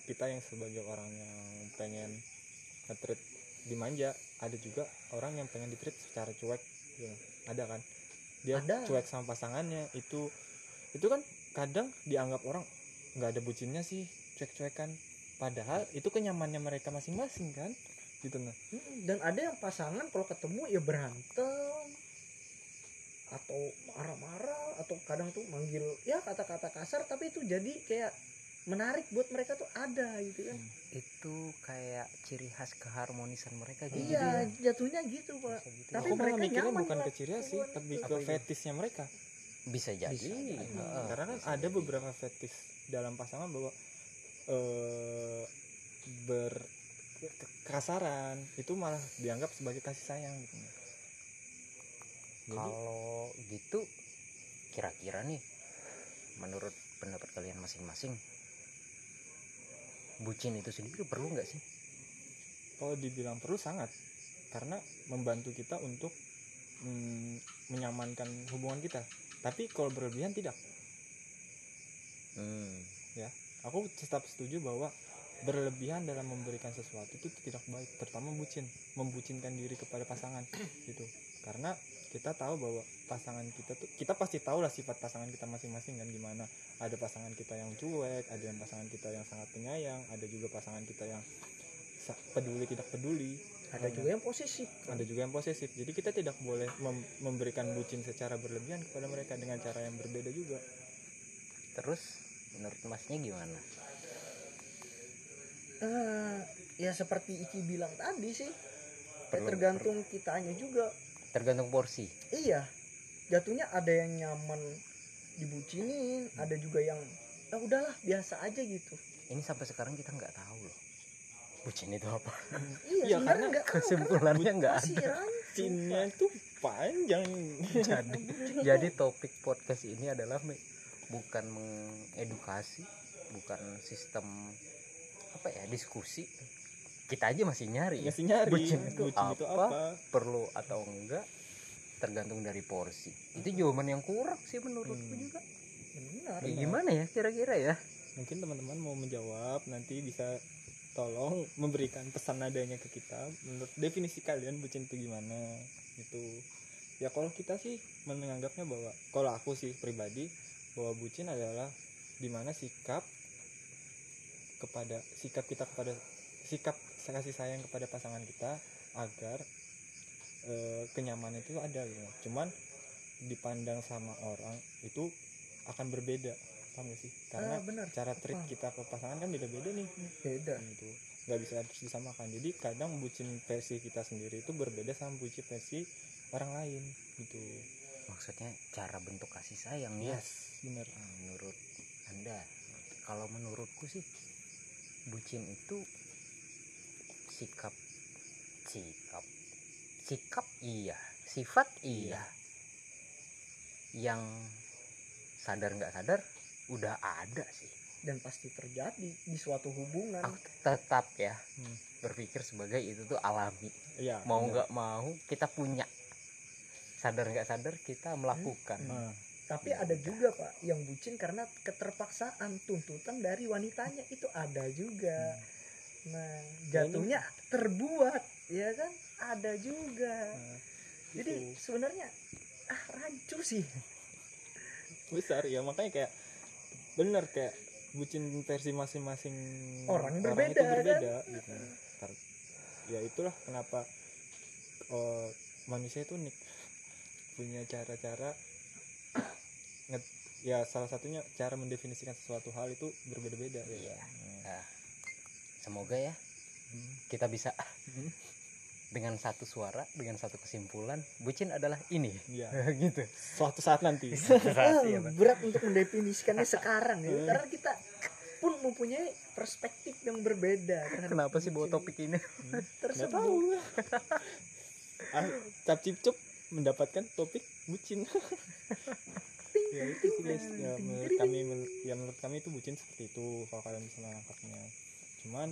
Speaker 1: kita yang sebagai orang yang pengen nge-treat dimanja ada juga orang yang pengen ditreat secara cuek. Gitu. ada kan dia
Speaker 3: Ada.
Speaker 1: cuek sama pasangannya. Itu itu kan kadang dianggap orang nggak ada bucinnya sih cuek-cuekan. Padahal itu kenyamannya mereka masing-masing kan? Gitu nah.
Speaker 3: Mm, dan ada yang pasangan kalau ketemu ya berantem atau marah-marah atau kadang tuh manggil ya kata-kata kasar tapi itu jadi kayak menarik buat mereka tuh ada gitu kan.
Speaker 2: Itu kayak ciri khas keharmonisan mereka gitu.
Speaker 3: Iya jatuhnya gitu pak.
Speaker 2: Bisa gitu.
Speaker 3: Tapi
Speaker 1: aku malah
Speaker 3: mereka
Speaker 1: mikirnya bukan ke ciri khas sih tapi ke fetisnya mereka.
Speaker 2: Bisa jadi.
Speaker 3: Bisa jadi.
Speaker 2: Heeh.
Speaker 1: karena kan ada beberapa fetis dalam pasangan bahwa eh ber kasaran itu malah dianggap sebagai kasih sayang gitu. Jadi
Speaker 2: kalau gitu kira-kira nih menurut pendapat kalian masing-masing bucin itu sendiri perlu nggak sih?
Speaker 1: Kalau dibilang perlu sangat. Karena membantu kita untuk mm, menyamankan hubungan kita. Tapi kalau berlebihan tidak.
Speaker 2: Hmm.
Speaker 1: aku tetap setuju bahwa berlebihan dalam memberikan sesuatu itu tidak baik. Terutama bucin. Membucinkan diri kepada pasangan gitu. Karena kita tahu bahwa pasangan kita tuh kita pasti tahu lah sifat pasangan kita masing-masing kan gimana. Ada pasangan kita yang cuek ada yang pasangan kita yang sangat penyayang ada juga pasangan kita yang peduli tidak peduli.
Speaker 3: Ada juga yang posesif.
Speaker 1: ada juga yang posesif. Jadi kita tidak boleh mem- memberikan bucin secara berlebihan kepada mereka dengan cara yang berbeda juga.
Speaker 2: Terus menurut masnya gimana?
Speaker 3: Eh, ya seperti Iki bilang tadi sih. Ya
Speaker 2: Perlu-
Speaker 3: tergantung kitanya juga
Speaker 2: tergantung porsi.
Speaker 3: Iya. Jatuhnya ada yang nyaman dibucinin ada juga yang ya udahlah biasa aja gitu.
Speaker 2: Ini sampai sekarang kita nggak tahu loh bucin itu apa.
Speaker 3: Iya,
Speaker 1: Iya,
Speaker 3: sebenarnya
Speaker 1: karena
Speaker 3: nggak tahu,
Speaker 2: kesimpulannya nggak ada.
Speaker 1: bucinnya itu panjang.
Speaker 2: Jadi jadi topik podcast ini adalah bukan mengedukasi bukan sistem apa ya diskusi kita aja masih nyari. Ya
Speaker 1: ngasih nyari
Speaker 2: Bucin itu
Speaker 1: itu
Speaker 2: apa?
Speaker 1: apa?
Speaker 2: Perlu atau enggak tergantung dari porsi. Itu jawaban yang kurang sih menurutku
Speaker 1: Hmm.
Speaker 2: juga.
Speaker 3: Benar
Speaker 2: Ya, gimana ya kira-kira ya?
Speaker 1: Mungkin teman-teman mau menjawab nanti bisa tolong memberikan pesan nadanya ke kita. Menurut definisi kalian bucin itu gimana? Itu ya kalau kita sih menganggapnya bahwa kalau aku sih pribadi bahwa bucin adalah di mana sikap kepada sikap kita kepada sikap kasih sayang kepada pasangan kita agar eh, kenyamanan itu ada gitu. cuman dipandang sama orang itu akan berbeda paham gak sih? Karena
Speaker 3: Ah, benar.
Speaker 1: cara treat
Speaker 3: Paham.
Speaker 1: kita ke pasangan kan beda-beda nih.
Speaker 3: Beda.
Speaker 1: Gitu. Nggak bisa harus disamakan. Jadi kadang bucin versi kita sendiri itu berbeda sama bucin versi orang lain gitu.
Speaker 2: Maksudnya cara bentuk kasih sayang ya?
Speaker 1: Yes bener
Speaker 2: Nah, menurut anda kalau menurutku sih bucin itu sikap. Sikap. Sikap iya. Sifat iya. Yang sadar nggak sadar udah ada sih.
Speaker 3: Dan pasti terjadi di suatu hubungan.
Speaker 2: Aku tetap ya
Speaker 1: Hmm.
Speaker 2: berpikir sebagai itu tuh alami.
Speaker 1: Iya
Speaker 2: mau nggak mau kita punya. Sadar nggak sadar kita melakukan.
Speaker 3: Hmm.
Speaker 1: Nah,
Speaker 3: tapi ada juga pak yang bucin karena keterpaksaan. Tuntutan dari wanitanya itu ada juga nah jatuhnya terbuat ya kan? Ada juga.
Speaker 1: Nah,
Speaker 3: jadi
Speaker 1: itu.
Speaker 3: sebenarnya ah rancu sih.
Speaker 1: Besar ya makanya kayak bener kayak bucin versi masing-masing
Speaker 3: Orang
Speaker 1: itu
Speaker 3: berbeda,
Speaker 1: berbeda gitu. Kar- ya itulah kenapa eh, manusia itu unik. Punya cara-cara ya salah satunya cara mendefinisikan sesuatu hal itu berbeda-beda ya
Speaker 2: Iya.
Speaker 1: kan? Nah,
Speaker 2: Nah, semoga ya
Speaker 1: hmm.
Speaker 2: kita bisa
Speaker 1: Hmm.
Speaker 2: dengan satu suara dengan satu kesimpulan bucin adalah ini.
Speaker 1: Iya.
Speaker 2: gitu.
Speaker 1: Suatu saat nanti.
Speaker 3: Ah,
Speaker 2: Iya,
Speaker 3: berat untuk mendefinisikannya sekarang ya. Karena kita pun mempunyai perspektif yang berbeda
Speaker 2: kenapa sih bawa topik ini?
Speaker 3: Tersebut
Speaker 1: tahu. ah, cap cip cup mendapatkan topik bucin. Ya itu sih guys. ya menurut kami ya menurut kami itu bucin seperti itu kalau kalian bisa menangkapnya cuman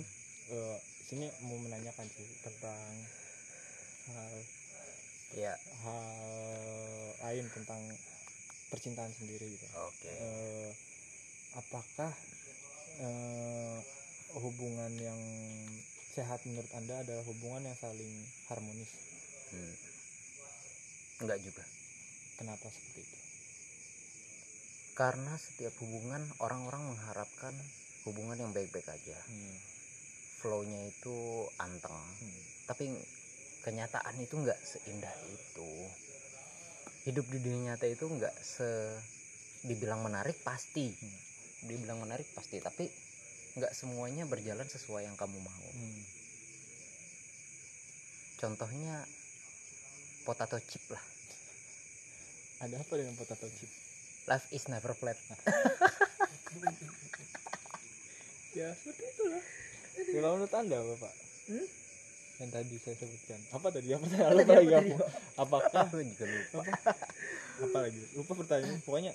Speaker 1: eh, sini mau menanyakan sih tentang hal
Speaker 2: ya
Speaker 1: hal lain tentang percintaan sendiri gitu.
Speaker 2: Oke.
Speaker 1: Eh, apakah eh, hubungan yang sehat menurut anda adalah hubungan yang saling harmonis?
Speaker 2: Hmm. enggak juga.
Speaker 1: Kenapa seperti itu?
Speaker 2: Karena setiap hubungan orang-orang mengharapkan hubungan yang baik-baik aja.
Speaker 1: Hmm,
Speaker 2: flownya itu anteng.
Speaker 1: Hmm,
Speaker 2: tapi kenyataan itu nggak seindah itu. Hidup di dunia nyata itu nggak se dibilang menarik pasti.
Speaker 1: Hmm.
Speaker 2: dibilang menarik pasti. Tapi nggak semuanya berjalan sesuai yang kamu mau.
Speaker 1: Hmm.
Speaker 2: contohnya potato chip lah.
Speaker 1: Ada apa dengan potato chip?
Speaker 2: Life is never flat
Speaker 1: ya seperti itulah. Kalau menurut anda bapak?
Speaker 3: Hmm?
Speaker 1: yang tadi saya sebutkan. Apa tadi? Apa tadi lupa lagi? aku apakah
Speaker 2: aku juga lupa.
Speaker 1: Apa? Apa lagi? Lupa pertanyaan. Pokoknya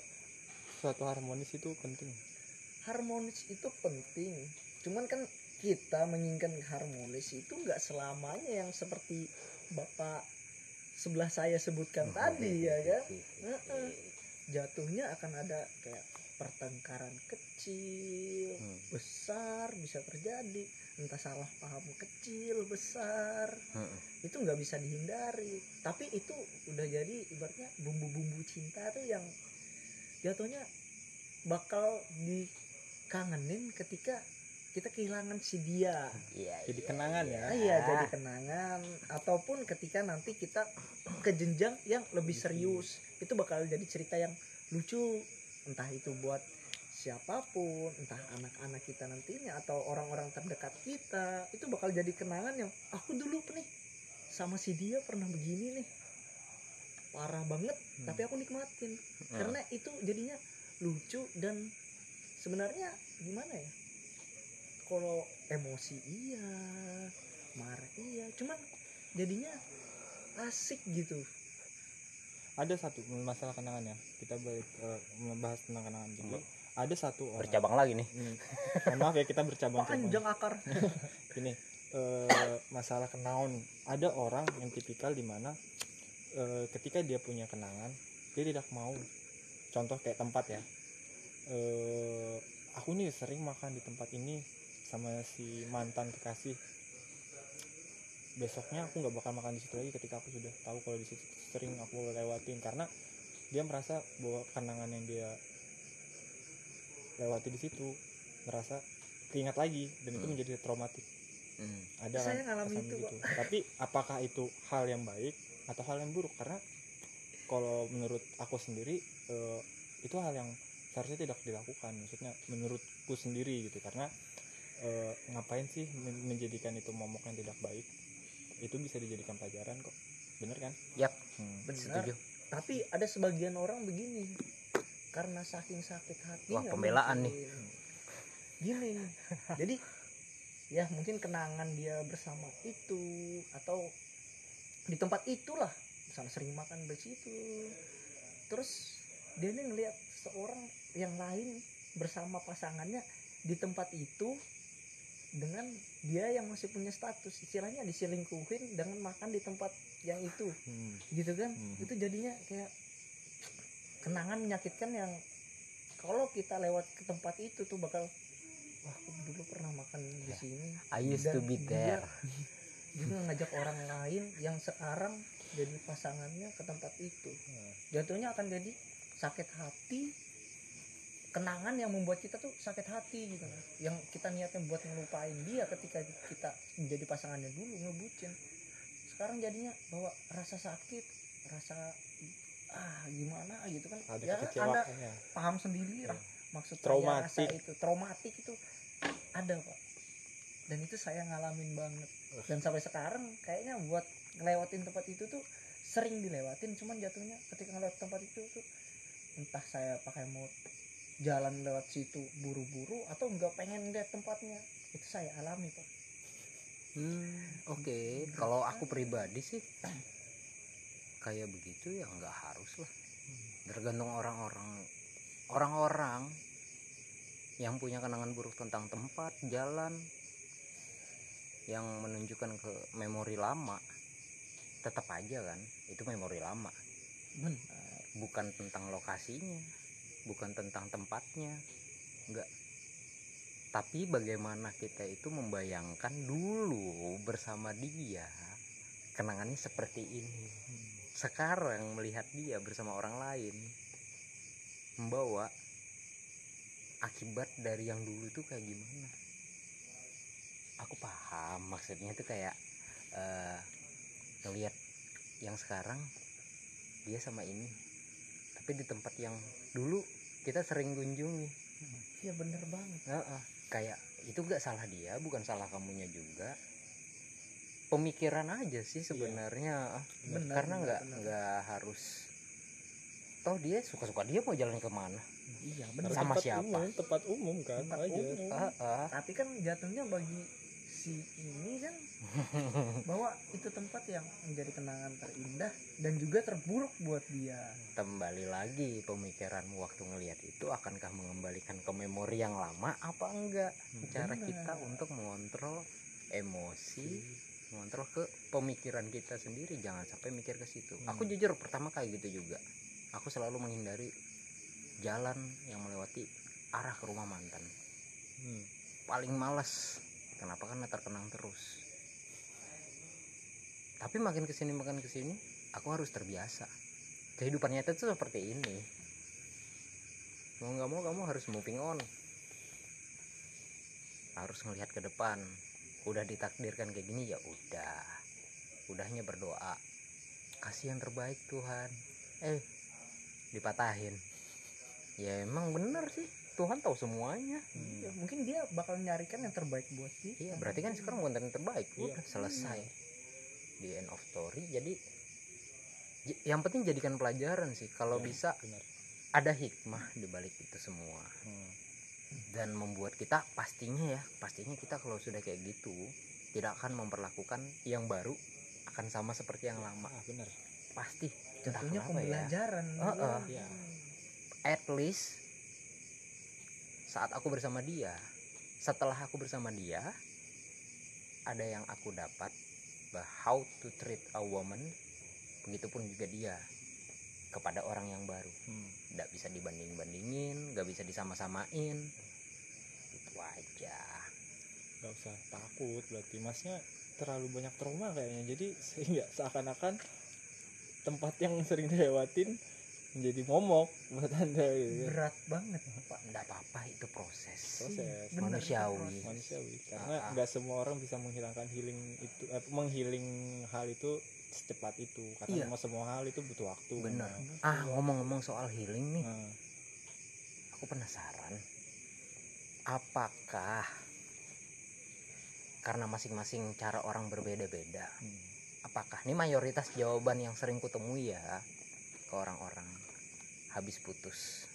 Speaker 1: suatu harmonis itu penting.
Speaker 3: Harmonis itu penting. Cuman kan kita menginginkan harmonis itu nggak selamanya yang seperti bapak sebelah saya sebutkan tadi ya kan? jatuhnya akan ada kayak pertengkaran kecil
Speaker 2: Hmm.
Speaker 3: besar bisa terjadi. Entah salah paham kecil besar.
Speaker 2: Mm-mm.
Speaker 3: itu nggak bisa dihindari. Tapi itu udah jadi ibaratnya bumbu-bumbu cinta tuh yang jatuhnya bakal dikangenin ketika kita kehilangan si dia.
Speaker 2: Iya
Speaker 1: jadi
Speaker 2: iya,
Speaker 1: kenangan ya.
Speaker 3: Ah, iya jadi kenangan. Ataupun ketika nanti kita ke jenjang yang lebih serius. Itu bakal jadi cerita yang lucu entah itu buat siapa pun entah anak-anak kita nantinya atau orang-orang terdekat kita itu bakal jadi kenangan yang aku dulu nih sama si dia pernah begini nih parah banget
Speaker 1: Hmm.
Speaker 3: tapi aku nikmatin
Speaker 2: Hmm.
Speaker 3: karena itu jadinya lucu dan sebenarnya gimana ya kalau emosi iya marah iya cuman jadinya asik gitu
Speaker 1: ada satu masalah kenangan ya. Kita balik eh, membahas tentang kenangan jadi ada satu orang.
Speaker 2: Bercabang lagi nih.
Speaker 1: Mohon maaf ya kita bercabang
Speaker 3: panjang akar.
Speaker 1: Ini eh, masalah kenangan ada orang yang tipikal di mana eh, ketika dia punya kenangan dia tidak mau. Contoh kayak tempat ya. Eh, aku nih sering makan di tempat ini sama si mantan kekasih. Besoknya aku nggak bakal makan di situ lagi ketika aku sudah tahu kalau di situ sering aku lewatin karena dia merasa bahwa kenangan yang dia lewati di situ merasa keingat lagi dan itu
Speaker 2: Hmm.
Speaker 1: menjadi traumatik.
Speaker 2: Hmm.
Speaker 1: ada
Speaker 3: Saya
Speaker 1: kan
Speaker 3: ngalamin itu,
Speaker 1: begitu. tapi apakah itu hal yang baik atau hal yang buruk? Karena kalau menurut aku sendiri eh, itu hal yang seharusnya tidak dilakukan. Maksudnya menurutku sendiri gitu. Karena eh, ngapain sih men- menjadikan itu momok yang tidak baik? Itu bisa dijadikan pelajaran kok bener kan
Speaker 2: Yap.
Speaker 1: Hmm.
Speaker 3: Bener.
Speaker 2: setuju
Speaker 3: tapi ada sebagian orang begini karena saking sakit hati
Speaker 2: Wah, pembelaan nih.
Speaker 3: gini jadi ya mungkin kenangan dia bersama itu atau di tempat itulah misalnya sering makan di situ terus dia nih ngelihat seorang yang lain bersama pasangannya di tempat itu dengan dia yang masih punya status istilahnya diselingkuhin dengan makan di tempat yang itu
Speaker 1: Hmm.
Speaker 3: gitu kan
Speaker 1: Mhm.
Speaker 3: itu jadinya kayak kenangan menyakitkan yang kalau kita lewat ke tempat itu tuh bakal wah aku dulu pernah makan di sini
Speaker 2: I used to
Speaker 3: Dan
Speaker 2: be
Speaker 3: dia
Speaker 2: there
Speaker 3: juga ngajak orang lain yang sekarang jadi pasangannya ke tempat itu
Speaker 1: Hmm.
Speaker 3: jatuhnya akan jadi sakit hati kenangan yang membuat kita tuh sakit hati gitu kan. yang kita niatnya buat ngelupain dia ketika kita menjadi pasangannya dulu ngebucin sekarang jadinya bawa rasa sakit rasa ah gimana? gitu kan.
Speaker 1: Ada
Speaker 3: ya anda
Speaker 1: kekecewaan ya
Speaker 3: paham sendiri lah maksud
Speaker 1: Traumatik.
Speaker 3: rasa itu. Traumatik itu ada pak. Dan itu saya ngalamin banget. Dan sampai sekarang kayaknya buat ngelewatin tempat itu tuh sering dilewatin. Cuman jatuhnya ketika ngelewat tempat itu tuh entah saya pakai mau jalan lewat situ buru-buru atau nggak pengen lihat tempatnya itu saya alami pak
Speaker 2: Hmm, oke. Kalau aku pribadi sih kayak begitu ya nggak harus lah. Tergantung orang-orang orang-orang yang punya kenangan buruk tentang tempat jalan yang menunjukkan ke memori lama tetap aja kan itu memori lama.
Speaker 3: Benar.
Speaker 2: Bukan tentang lokasinya bukan tentang tempatnya enggak tapi bagaimana kita itu membayangkan dulu bersama dia kenangannya seperti ini. Sekarang melihat dia bersama orang lain membawa akibat dari yang dulu itu kayak gimana? Aku paham maksudnya itu kayak eh ngelihat yang sekarang dia sama ini. Tapi di tempat yang dulu kita sering kunjungi.
Speaker 3: Iya bener banget.
Speaker 2: Heeh, kayak itu gak salah dia bukan salah kamunya juga. Pemikiran aja sih sebenarnya
Speaker 3: Benar,
Speaker 2: karena nggak nggak harus toh dia suka-suka dia mau jalan
Speaker 3: ke
Speaker 1: mana?
Speaker 3: Iya
Speaker 2: Sama
Speaker 1: tempat
Speaker 2: siapa?
Speaker 1: umum, tempat umum kan
Speaker 3: Tempat
Speaker 1: wajar.
Speaker 3: umum.
Speaker 2: Heeh.
Speaker 3: tapi kan jatuhnya bagi si ini kan. Bahwa itu tempat yang menjadi kenangan terindah dan juga terburuk buat dia.
Speaker 2: Kembali lagi pemikiranmu waktu ngelihat itu akankah mengembalikan ke memori yang lama apa enggak? Cara
Speaker 3: benar.
Speaker 2: kita untuk mengontrol emosi mengontrol ke pemikiran kita sendiri jangan sampai mikir ke situ.
Speaker 1: Hmm.
Speaker 2: aku jujur pertama kayak gitu juga. Aku selalu menghindari jalan yang melewati arah ke rumah mantan.
Speaker 1: Hmm.
Speaker 2: paling males kenapa? Karena terkenang terus. Tapi makin ke sini makin ke sini aku harus terbiasa. Kehidupan nyata itu seperti ini. Mau nggak mau kamu harus moving on. Harus ngelihat ke depan. Udah ditakdirkan kayak gini ya udah. Udahnya berdoa. Kasih yang terbaik Tuhan. Eh dipatahin. Ya emang bener sih Tuhan tahu semuanya
Speaker 3: Iya, mungkin dia bakal nyarikan yang terbaik buat dia
Speaker 2: Iya, berarti kan sekarang bukan yang terbaik.
Speaker 1: Iya.
Speaker 2: Udah selesai. Di end of story. Jadi yang penting jadikan pelajaran sih. Kalau
Speaker 1: Ya,
Speaker 2: bisa
Speaker 1: benar
Speaker 2: ada hikmah di balik itu semua
Speaker 1: Hmm.
Speaker 2: dan membuat kita pastinya ya, pastinya kita kalau sudah kayak gitu tidak akan memperlakukan yang baru akan sama seperti yang lama.
Speaker 1: ah benar
Speaker 2: Pasti. Entah
Speaker 3: jatuhnya
Speaker 2: kenapa ya.
Speaker 3: pembelajaran
Speaker 2: Heeh.
Speaker 1: Iya.
Speaker 2: At least saat aku bersama dia, setelah aku bersama dia, ada yang aku dapat bah how to treat a woman, begitupun juga dia kepada orang yang baru.
Speaker 1: Hmm.
Speaker 2: Tidak bisa dibanding bandingin, nggak bisa disama-samain, itu aja.
Speaker 1: nggak usah takut berarti masnya terlalu banyak trauma kayaknya jadi sehingga seakan-akan tempat yang sering dilewatin menjadi momok buat anda gitu
Speaker 3: berat banget pak
Speaker 2: Nggak apa-apa itu proses.
Speaker 1: proses
Speaker 3: Bener,
Speaker 2: Manusiawi.
Speaker 3: itu proses.
Speaker 1: manusiawi karena
Speaker 2: Ah, ah.
Speaker 1: nggak semua orang bisa menghilangkan healing itu eh, menghealing hal itu secepat itu karena
Speaker 3: Iya.
Speaker 1: semua hal itu butuh waktu memang.
Speaker 2: Ah ngomong-ngomong soal healing nih,
Speaker 1: Nah,
Speaker 2: aku penasaran apakah karena masing-masing cara orang berbeda-beda
Speaker 1: hmm.
Speaker 2: apakah ini mayoritas jawaban yang sering kutemui ya ke orang-orang habis putus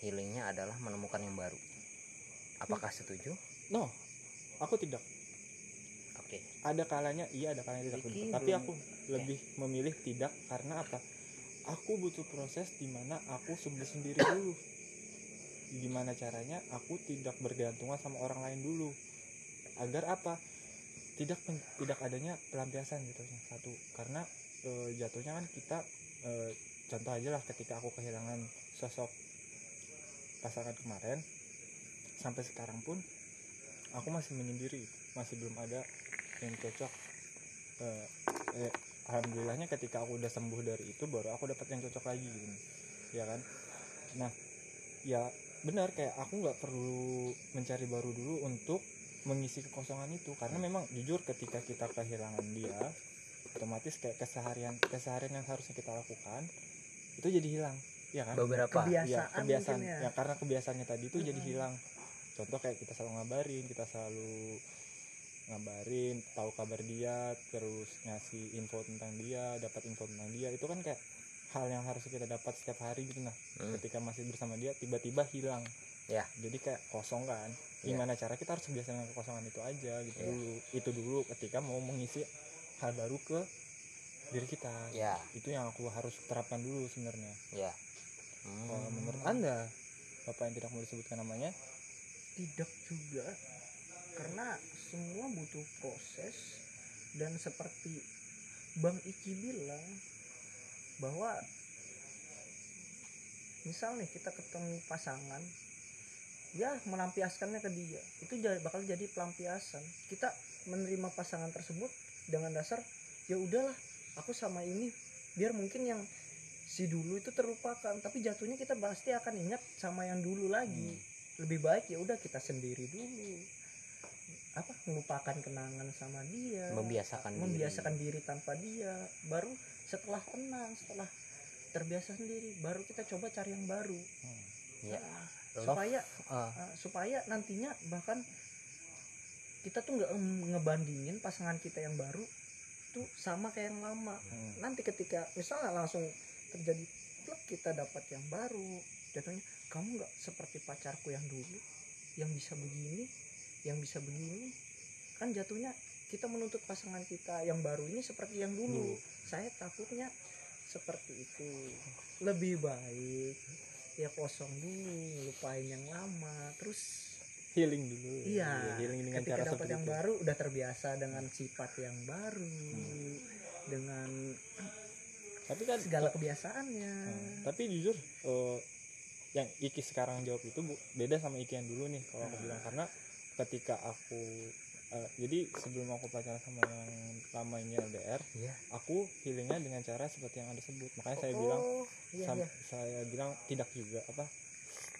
Speaker 2: healingnya adalah menemukan yang baru. Apakah setuju?
Speaker 1: No aku tidak.
Speaker 2: Oke.
Speaker 1: Ada kalanya iya ada kalanya tidak
Speaker 3: Vicky
Speaker 1: tapi aku lebih memilih tidak karena apa? Aku butuh proses di mana aku sembuh sendiri dulu. Gimana caranya aku tidak bergantungan sama orang lain dulu. Agar apa? Tidak tidak adanya pelampiasan gitu satu. Karena e, jatuhnya kan kita e, contoh aja lah ketika aku kehilangan sosok pasangan kemarin sampai sekarang pun aku masih menyendiri masih belum ada yang cocok. Eh, eh, alhamdulillahnya ketika aku udah sembuh dari itu baru aku dapat yang cocok lagi gitu ya kan? Nah ya benar kayak aku nggak perlu mencari baru dulu untuk mengisi kekosongan itu. Karena memang jujur ketika kita kehilangan dia otomatis kayak keseharian keseharian yang harusnya kita lakukan itu jadi hilang ya kan
Speaker 2: beberapa
Speaker 3: Kebiasaan
Speaker 1: ya kebiasaan
Speaker 3: ya.
Speaker 1: ya karena kebiasaannya tadi itu jadi
Speaker 3: Mm-mm.
Speaker 1: hilang contoh kayak kita selalu ngabarin kita selalu ngabarin tahu kabar dia terus ngasih info tentang dia dapat info tentang dia itu kan kayak hal yang harus kita dapat setiap hari gitu nah
Speaker 2: Hmm.
Speaker 1: ketika masih bersama dia tiba-tiba hilang
Speaker 2: Ya.
Speaker 1: jadi kayak kosong kan
Speaker 2: Ya.
Speaker 1: gimana cara kita harus biasa dengan kekosongan itu aja gitu
Speaker 2: Ya.
Speaker 1: dulu itu dulu ketika mau mengisi hal baru ke diri kita
Speaker 2: ya.
Speaker 1: Itu yang aku harus terapkan dulu sebenarnya.
Speaker 2: Ya.
Speaker 1: Kalau
Speaker 2: Hmm.
Speaker 1: menurut anda bapak yang tidak mau disebutkan namanya?
Speaker 3: Tidak juga. Karena semua butuh proses dan seperti Bang Iki bilang bahwa misal nih kita ketemu pasangan ya melampiaskannya ke dia. Itu bakal jadi pelampiasan. Kita menerima pasangan tersebut dengan dasar ya udahlah aku sama ini biar mungkin yang si dulu itu terlupakan. Tapi jatuhnya kita pasti akan ingat sama yang dulu lagi. Lebih baik ya udah kita sendiri dulu. Apa? Melupakan kenangan sama dia.
Speaker 2: Membiasakan diri.
Speaker 3: membiasakan diri tanpa dia. Baru setelah tenang setelah terbiasa sendiri baru kita coba cari yang baru.
Speaker 2: Ya.
Speaker 3: Nah,
Speaker 2: love
Speaker 3: supaya
Speaker 2: ah,
Speaker 3: uh, supaya nantinya bahkan kita tuh nggak em- ngebandingin pasangan kita yang baru tuh sama kayak yang lama.
Speaker 1: Hmm.
Speaker 3: nanti ketika misalnya langsung terjadi plek kita dapat yang baru. Jatuhnya kamu nggak seperti pacarku yang dulu yang bisa begini yang bisa begini. Kan jatuhnya kita menuntut pasangan kita yang baru ini seperti yang dulu.
Speaker 1: Dulu.
Speaker 3: saya takutnya seperti itu. Lebih baik ya kosong dulu lupain yang lama terus
Speaker 1: healing dulu.
Speaker 3: Iya
Speaker 1: healing dengan
Speaker 3: ketika
Speaker 1: cara
Speaker 3: dapat yang
Speaker 1: itu.
Speaker 3: baru udah terbiasa dengan sifat yang baru dengan
Speaker 1: tapi kan
Speaker 3: segala kebiasaannya.
Speaker 1: Hmm, tapi jujur eh, yang Iki sekarang jawab itu bu, beda sama Iki yang dulu nih kalau aku
Speaker 3: Hmm.
Speaker 1: bilang. Karena ketika aku eh, jadi sebelum aku pacaran sama yang lama ini LDR
Speaker 2: Iya.
Speaker 1: aku healingnya dengan cara seperti yang anda sebut. Makanya saya bilang
Speaker 3: oh, iya, iya.
Speaker 1: saya bilang tidak juga apa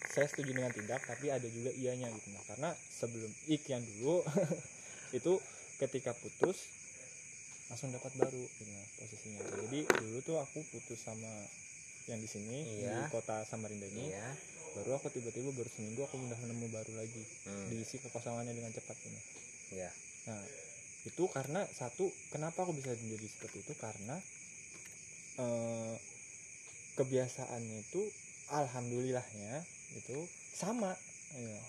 Speaker 1: saya setuju dengan tidak tapi ada juga ianya gitu nah karena sebelum ik yang dulu itu ketika putus langsung dapat baru gitu nah, posisinya. Jadi dulu tuh aku putus sama yang di sini
Speaker 2: Iya.
Speaker 1: di kota Samarinda ini.
Speaker 2: Iya.
Speaker 1: Baru aku tiba-tiba baru seminggu aku udah nemu baru lagi.
Speaker 2: Hmm,
Speaker 1: diisi kekosongannya dengan cepat ini
Speaker 2: iya.
Speaker 1: Nah, itu karena satu, kenapa aku bisa menjadi seperti itu? Karena eh, kebiasaannya itu, alhamdulillahnya itu sama, ya.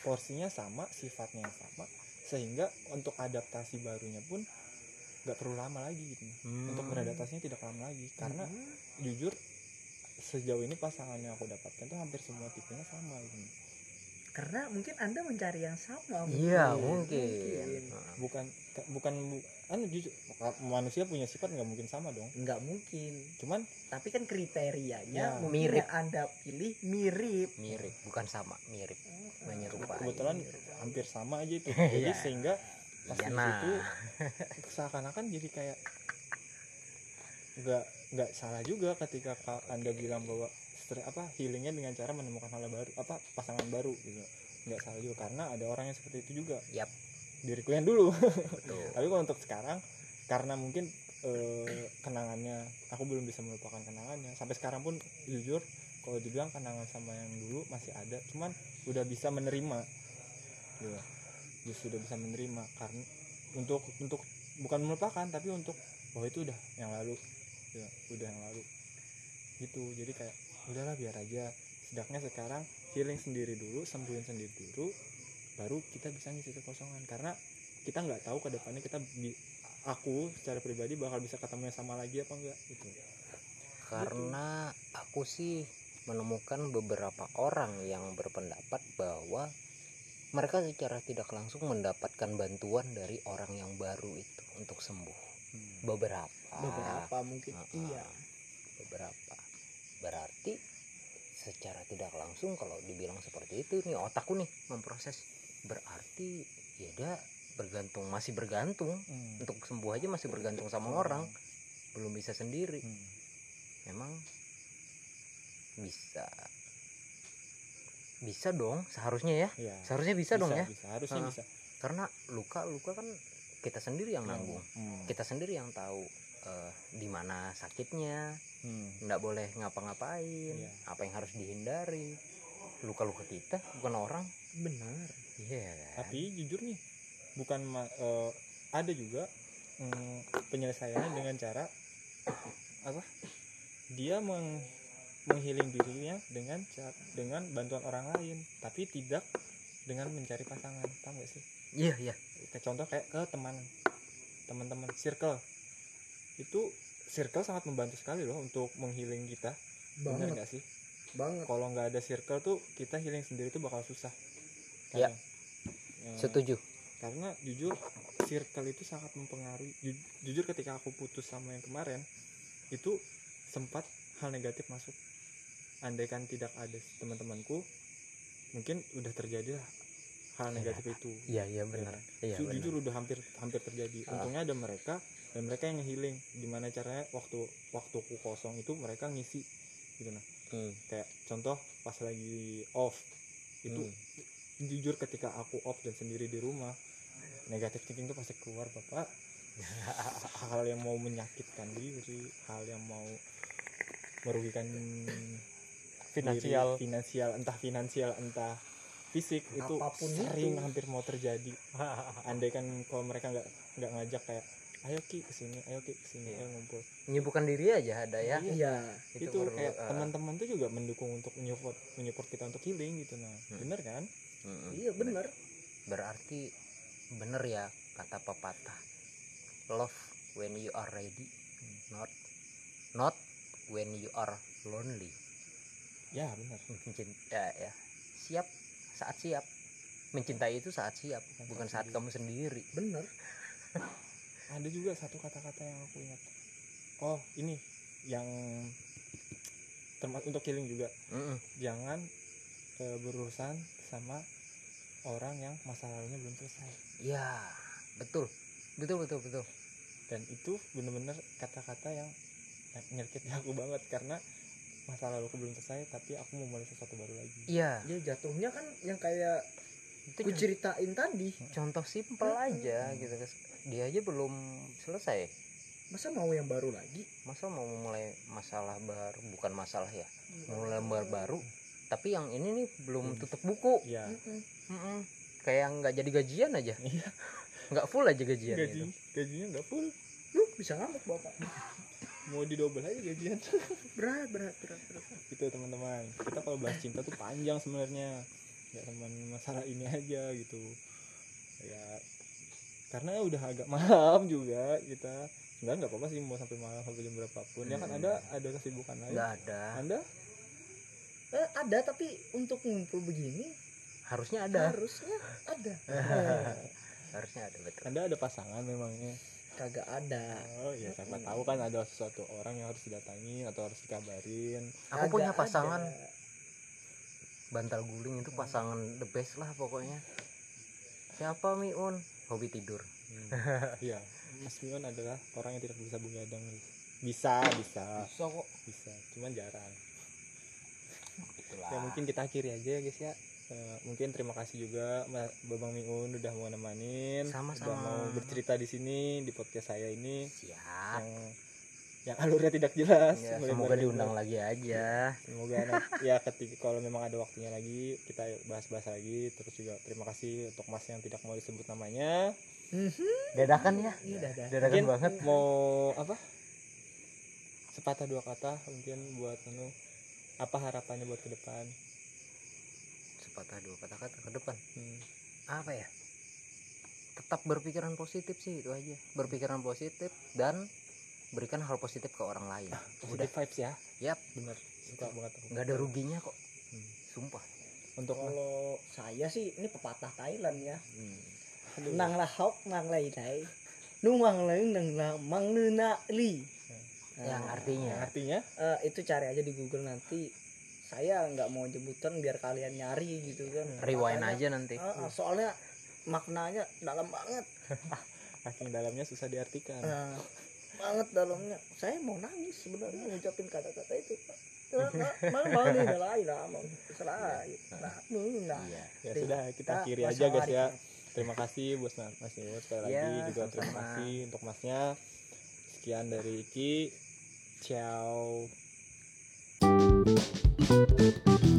Speaker 1: porsinya sama, sifatnya sama, sehingga untuk adaptasi barunya pun nggak perlu lama lagi gitu. Untuk
Speaker 2: Hmm.
Speaker 1: beradaptasinya tidak lama lagi, karena
Speaker 3: Hmm.
Speaker 1: jujur sejauh ini pasangan yang aku dapatkan tuh hampir semua tipenya sama gitu.
Speaker 3: karena mungkin anda mencari yang sama
Speaker 2: iya
Speaker 3: mungkin.
Speaker 2: mungkin
Speaker 3: Mungkin.
Speaker 1: Bukan bukan bu- kan jujur manusia punya sifat nggak mungkin sama dong
Speaker 3: nggak mungkin
Speaker 1: cuman
Speaker 3: tapi kan kriterianya
Speaker 1: Ya.
Speaker 2: Mirip.
Speaker 3: yang anda pilih mirip
Speaker 2: mirip bukan sama mirip menyerupai
Speaker 1: kebetulan
Speaker 3: Menyerupai.
Speaker 1: hampir sama aja itu jadi
Speaker 2: Iya.
Speaker 1: sehingga pas di
Speaker 2: nah
Speaker 1: situ seakan-akan jadi kayak nggak nggak salah juga ketika ka- anda bilang bahwa apa healingnya dengan cara menemukan hal baru apa pasangan baru gitu nggak salah juga karena ada orang yang seperti itu juga
Speaker 2: Yap.
Speaker 1: Diriku yang dulu.
Speaker 2: Betul.
Speaker 1: Tapi kalau untuk sekarang karena mungkin eh, kenangannya aku belum bisa melupakan kenangannya. Sampai sekarang pun jujur kalau dibilang kenangan sama yang dulu masih ada. Cuman udah bisa menerima. Gitu. Justru udah bisa menerima. Karena untuk untuk bukan melupakan tapi untuk bahwa itu udah yang lalu. Ya, udah yang lalu. Gitu. Jadi kayak udahlah biar aja. Sedangnya sekarang healing sendiri dulu sembuhin sendiri dulu baru kita bisa ngisi kekosongan. Karena kita nggak tahu ke depannya kita aku secara pribadi bakal bisa ketemu yang sama lagi apa enggak gitu.
Speaker 2: Karena aku sih menemukan beberapa orang yang berpendapat bahwa mereka secara tidak langsung mendapatkan bantuan dari orang yang baru itu untuk sembuh. Beberapa.
Speaker 3: Beberapa mungkin.
Speaker 2: Ah, ah.
Speaker 3: iya.
Speaker 2: Beberapa. Berarti secara tidak langsung kalau dibilang seperti itu nih otakku nih memproses berarti ya dia bergantung masih bergantung.
Speaker 1: Hmm.
Speaker 2: untuk sembuh aja masih bergantung sama orang. Belum bisa sendiri.
Speaker 1: Hmm.
Speaker 2: memang bisa. Bisa dong seharusnya ya.
Speaker 1: Iya.
Speaker 2: seharusnya bisa, dong ya.
Speaker 1: bisa. Harusnya
Speaker 2: Ah.
Speaker 1: bisa.
Speaker 2: Karena luka luka kan kita sendiri yang nanggung.
Speaker 1: Hmm.
Speaker 2: kita sendiri yang tahu eh, di mana sakitnya.
Speaker 1: Hmm.
Speaker 2: nggak boleh ngapa-ngapain.
Speaker 1: Iya.
Speaker 2: apa yang harus dihindari. Luka-luka kita bukan orang.
Speaker 3: Benar
Speaker 2: iya kan?
Speaker 1: tapi jujur nih bukan eh, ada juga mm, penyelesaiannya dengan cara apa? Dia meng menghealing dirinya dengan dengan bantuan orang lain tapi tidak dengan mencari pasangan tahu gak sih?
Speaker 2: Iya iya.
Speaker 1: Kayak contoh kayak ke teman teman-teman circle. Itu circle sangat membantu sekali loh untuk menghealing kita. Benar
Speaker 3: banget.
Speaker 1: nggak sih?
Speaker 3: Banget.
Speaker 1: Kalau nggak ada circle tuh kita healing sendiri tuh bakal susah
Speaker 2: Ya.
Speaker 1: Kadang. Ya,
Speaker 2: setuju
Speaker 1: karena jujur circle itu sangat mempengaruhi Ju- jujur ketika aku putus sama yang kemarin itu sempat hal negatif masuk andaikan tidak ada teman-temanku mungkin udah terjadi lah hal
Speaker 2: Iya.
Speaker 1: negatif itu
Speaker 2: iya iya benar iya
Speaker 1: Ju-
Speaker 2: benar.
Speaker 1: jujur udah hampir hampir terjadi
Speaker 2: Ah.
Speaker 1: untungnya ada mereka dan mereka yang ngehealing gimana caranya waktu waktuku kosong itu mereka ngisi gitu nah
Speaker 2: Hmm.
Speaker 1: kayak contoh pas lagi off itu
Speaker 2: Hmm.
Speaker 1: Jujur ketika aku off dan sendiri di rumah negatif thinking itu pasti keluar bapak hal yang mau menyakitkan diri hal yang mau merugikan
Speaker 2: Finansial.
Speaker 1: diri, finansial entah finansial entah fisik itu
Speaker 3: Apa pun
Speaker 1: sering
Speaker 3: itu.
Speaker 1: hampir mau terjadi andai kan kalau mereka nggak nggak ngajak kayak ayo ki ke sini ayo ki ke sini
Speaker 2: Iya.
Speaker 1: ayo ngumpul
Speaker 2: menyibukkan diri aja ada ya
Speaker 3: iya
Speaker 1: itu,
Speaker 2: perlu,
Speaker 1: kayak
Speaker 2: eh,
Speaker 1: teman-teman tuh juga mendukung untuk menyupport menyupport kita untuk healing gitu nah
Speaker 2: Hmm.
Speaker 1: bener kan
Speaker 2: mm-mm.
Speaker 3: iya bener.
Speaker 2: Berarti bener ya kata pepatah. Love when you are ready not not when you are lonely.
Speaker 1: Ya bener.
Speaker 2: Mencinta ya. Siap saat siap. Mencintai itu saat siap
Speaker 1: Saat
Speaker 2: bukan saat
Speaker 1: sendiri.
Speaker 2: kamu sendiri.
Speaker 3: Bener.
Speaker 1: Ada juga satu kata-kata yang aku ingat. Oh ini yang termasuk untuk healing juga.
Speaker 2: Mm-mm.
Speaker 1: jangan eh, berurusan sama orang yang masa lalunya belum selesai.
Speaker 2: Ya betul. Betul betul betul.
Speaker 1: Dan itu bener-bener kata-kata yang nyerkit di aku banget karena masa lalu aku belum selesai tapi aku mau mulai sesuatu baru lagi.
Speaker 2: Iya.
Speaker 3: Ya jatuhnya kan yang kayak
Speaker 2: itu
Speaker 3: ku ceritain tadi.
Speaker 2: Contoh simpel aja gitu dia aja belum selesai.
Speaker 3: Masa mau yang baru lagi?
Speaker 2: Masa mau mulai masalah baru? Bukan masalah ya mau lembar baru tapi yang ini nih belum
Speaker 1: Hmm.
Speaker 2: tutup buku.
Speaker 1: Ya
Speaker 3: Mm-mm.
Speaker 2: Mm-mm. kayak nggak jadi gajian aja.
Speaker 1: Iya.
Speaker 2: Nggak full aja gajian
Speaker 1: gaji
Speaker 2: gitu.
Speaker 1: gajinya nggak full.
Speaker 3: Lu bisa ngamuk bapak.
Speaker 1: Mau didobel aja gajian.
Speaker 3: Berat berat berat berat.
Speaker 1: Itu teman-teman. Kita kalau bahas cinta tuh panjang sebenarnya. Nggak cuma masalah ini aja gitu. Ya karena udah agak malam juga kita. Nggak nggak apa-apa sih mau sampai malam sampai jam berapapun. Ya kan
Speaker 2: Hmm.
Speaker 1: ada ada kesibukan lain.
Speaker 2: Nggak ada.
Speaker 1: Anda?
Speaker 3: Eh, ada tapi untuk ngumpul begini
Speaker 2: harusnya ada.
Speaker 3: Harusnya ada.
Speaker 2: Harusnya ada betul.
Speaker 1: Anda ada pasangan memangnya
Speaker 3: kagak ada.
Speaker 1: Oh ya siapa tahu kan ada sesuatu orang yang harus didatangi atau harus dikabarin.
Speaker 2: Aku
Speaker 3: Kagak
Speaker 2: punya
Speaker 3: ada.
Speaker 2: pasangan. Bantal guling itu pasangan the best lah pokoknya. Siapa miun hobi tidur.
Speaker 1: Hmm. iya Mas Mion adalah orang yang tidak bisa begadang bisa bisa.
Speaker 3: Bisa kok.
Speaker 1: Bisa cuman jarang.
Speaker 2: Itulah.
Speaker 1: ya mungkin kita akhiri aja ya guys ya Eh, mungkin terima kasih juga Babang Miun udah mau nemanin
Speaker 2: Sama-sama.
Speaker 1: udah mau bercerita di sini di podcast saya ini.
Speaker 2: Siap.
Speaker 1: Yang yang alurnya tidak jelas.
Speaker 2: Ya,
Speaker 1: Melebar-lebar.
Speaker 2: semoga diundang lagi aja.
Speaker 1: Semoga ya ketika kalau memang ada waktunya lagi kita bahas-bahas lagi. Terus juga terima kasih untuk mas yang tidak mau disebut namanya.
Speaker 2: Dadakan ya?
Speaker 3: Iya
Speaker 2: dadakan
Speaker 1: Mungkin
Speaker 2: banget.
Speaker 1: mau apa? Sepatah dua kata mungkin buat anu apa harapannya buat ke depan
Speaker 2: sepatah dua kata-kata ke depan.
Speaker 1: Hmm.
Speaker 2: apa ya? Tetap berpikiran positif sih itu aja. Berpikiran positif dan berikan hal positif ke orang lain.
Speaker 1: Positive vibes ya?
Speaker 2: Yap.
Speaker 1: bener suka banget
Speaker 2: nggak ada ruginya kok.
Speaker 1: Hmm.
Speaker 2: sumpah.
Speaker 1: Untuk
Speaker 3: kalau saya sih ini pepatah Thailand ya.
Speaker 1: Aduh.
Speaker 3: nang lah hok nang lay thai nu mang lay nang lah mang nu na li
Speaker 2: yang
Speaker 3: Nah,
Speaker 2: artinya.
Speaker 1: Yang artinya?
Speaker 3: Eh, itu cari aja di Google nanti saya nggak mau jemputan biar kalian nyari gitu kan.
Speaker 2: Rewind
Speaker 3: Makanya,
Speaker 2: aja nanti.
Speaker 3: Eh, soalnya maknanya dalam banget.
Speaker 1: Saking dalamnya susah diartikan.
Speaker 3: Nah, banget dalamnya. Saya mau nangis sebenarnya ngucapin kata-kata itu. Mau mau nih udah lain lah mau salah nah nah.
Speaker 2: Iya.
Speaker 1: Ya sudah kita akhiri
Speaker 3: masalah
Speaker 1: aja guys ya. terima kasih bos Mas Niwot sekali
Speaker 2: Ya,
Speaker 1: lagi juga terima
Speaker 2: sama-sama.
Speaker 1: kasih untuk masnya. Sekian dari Iki. Ciao Thank you.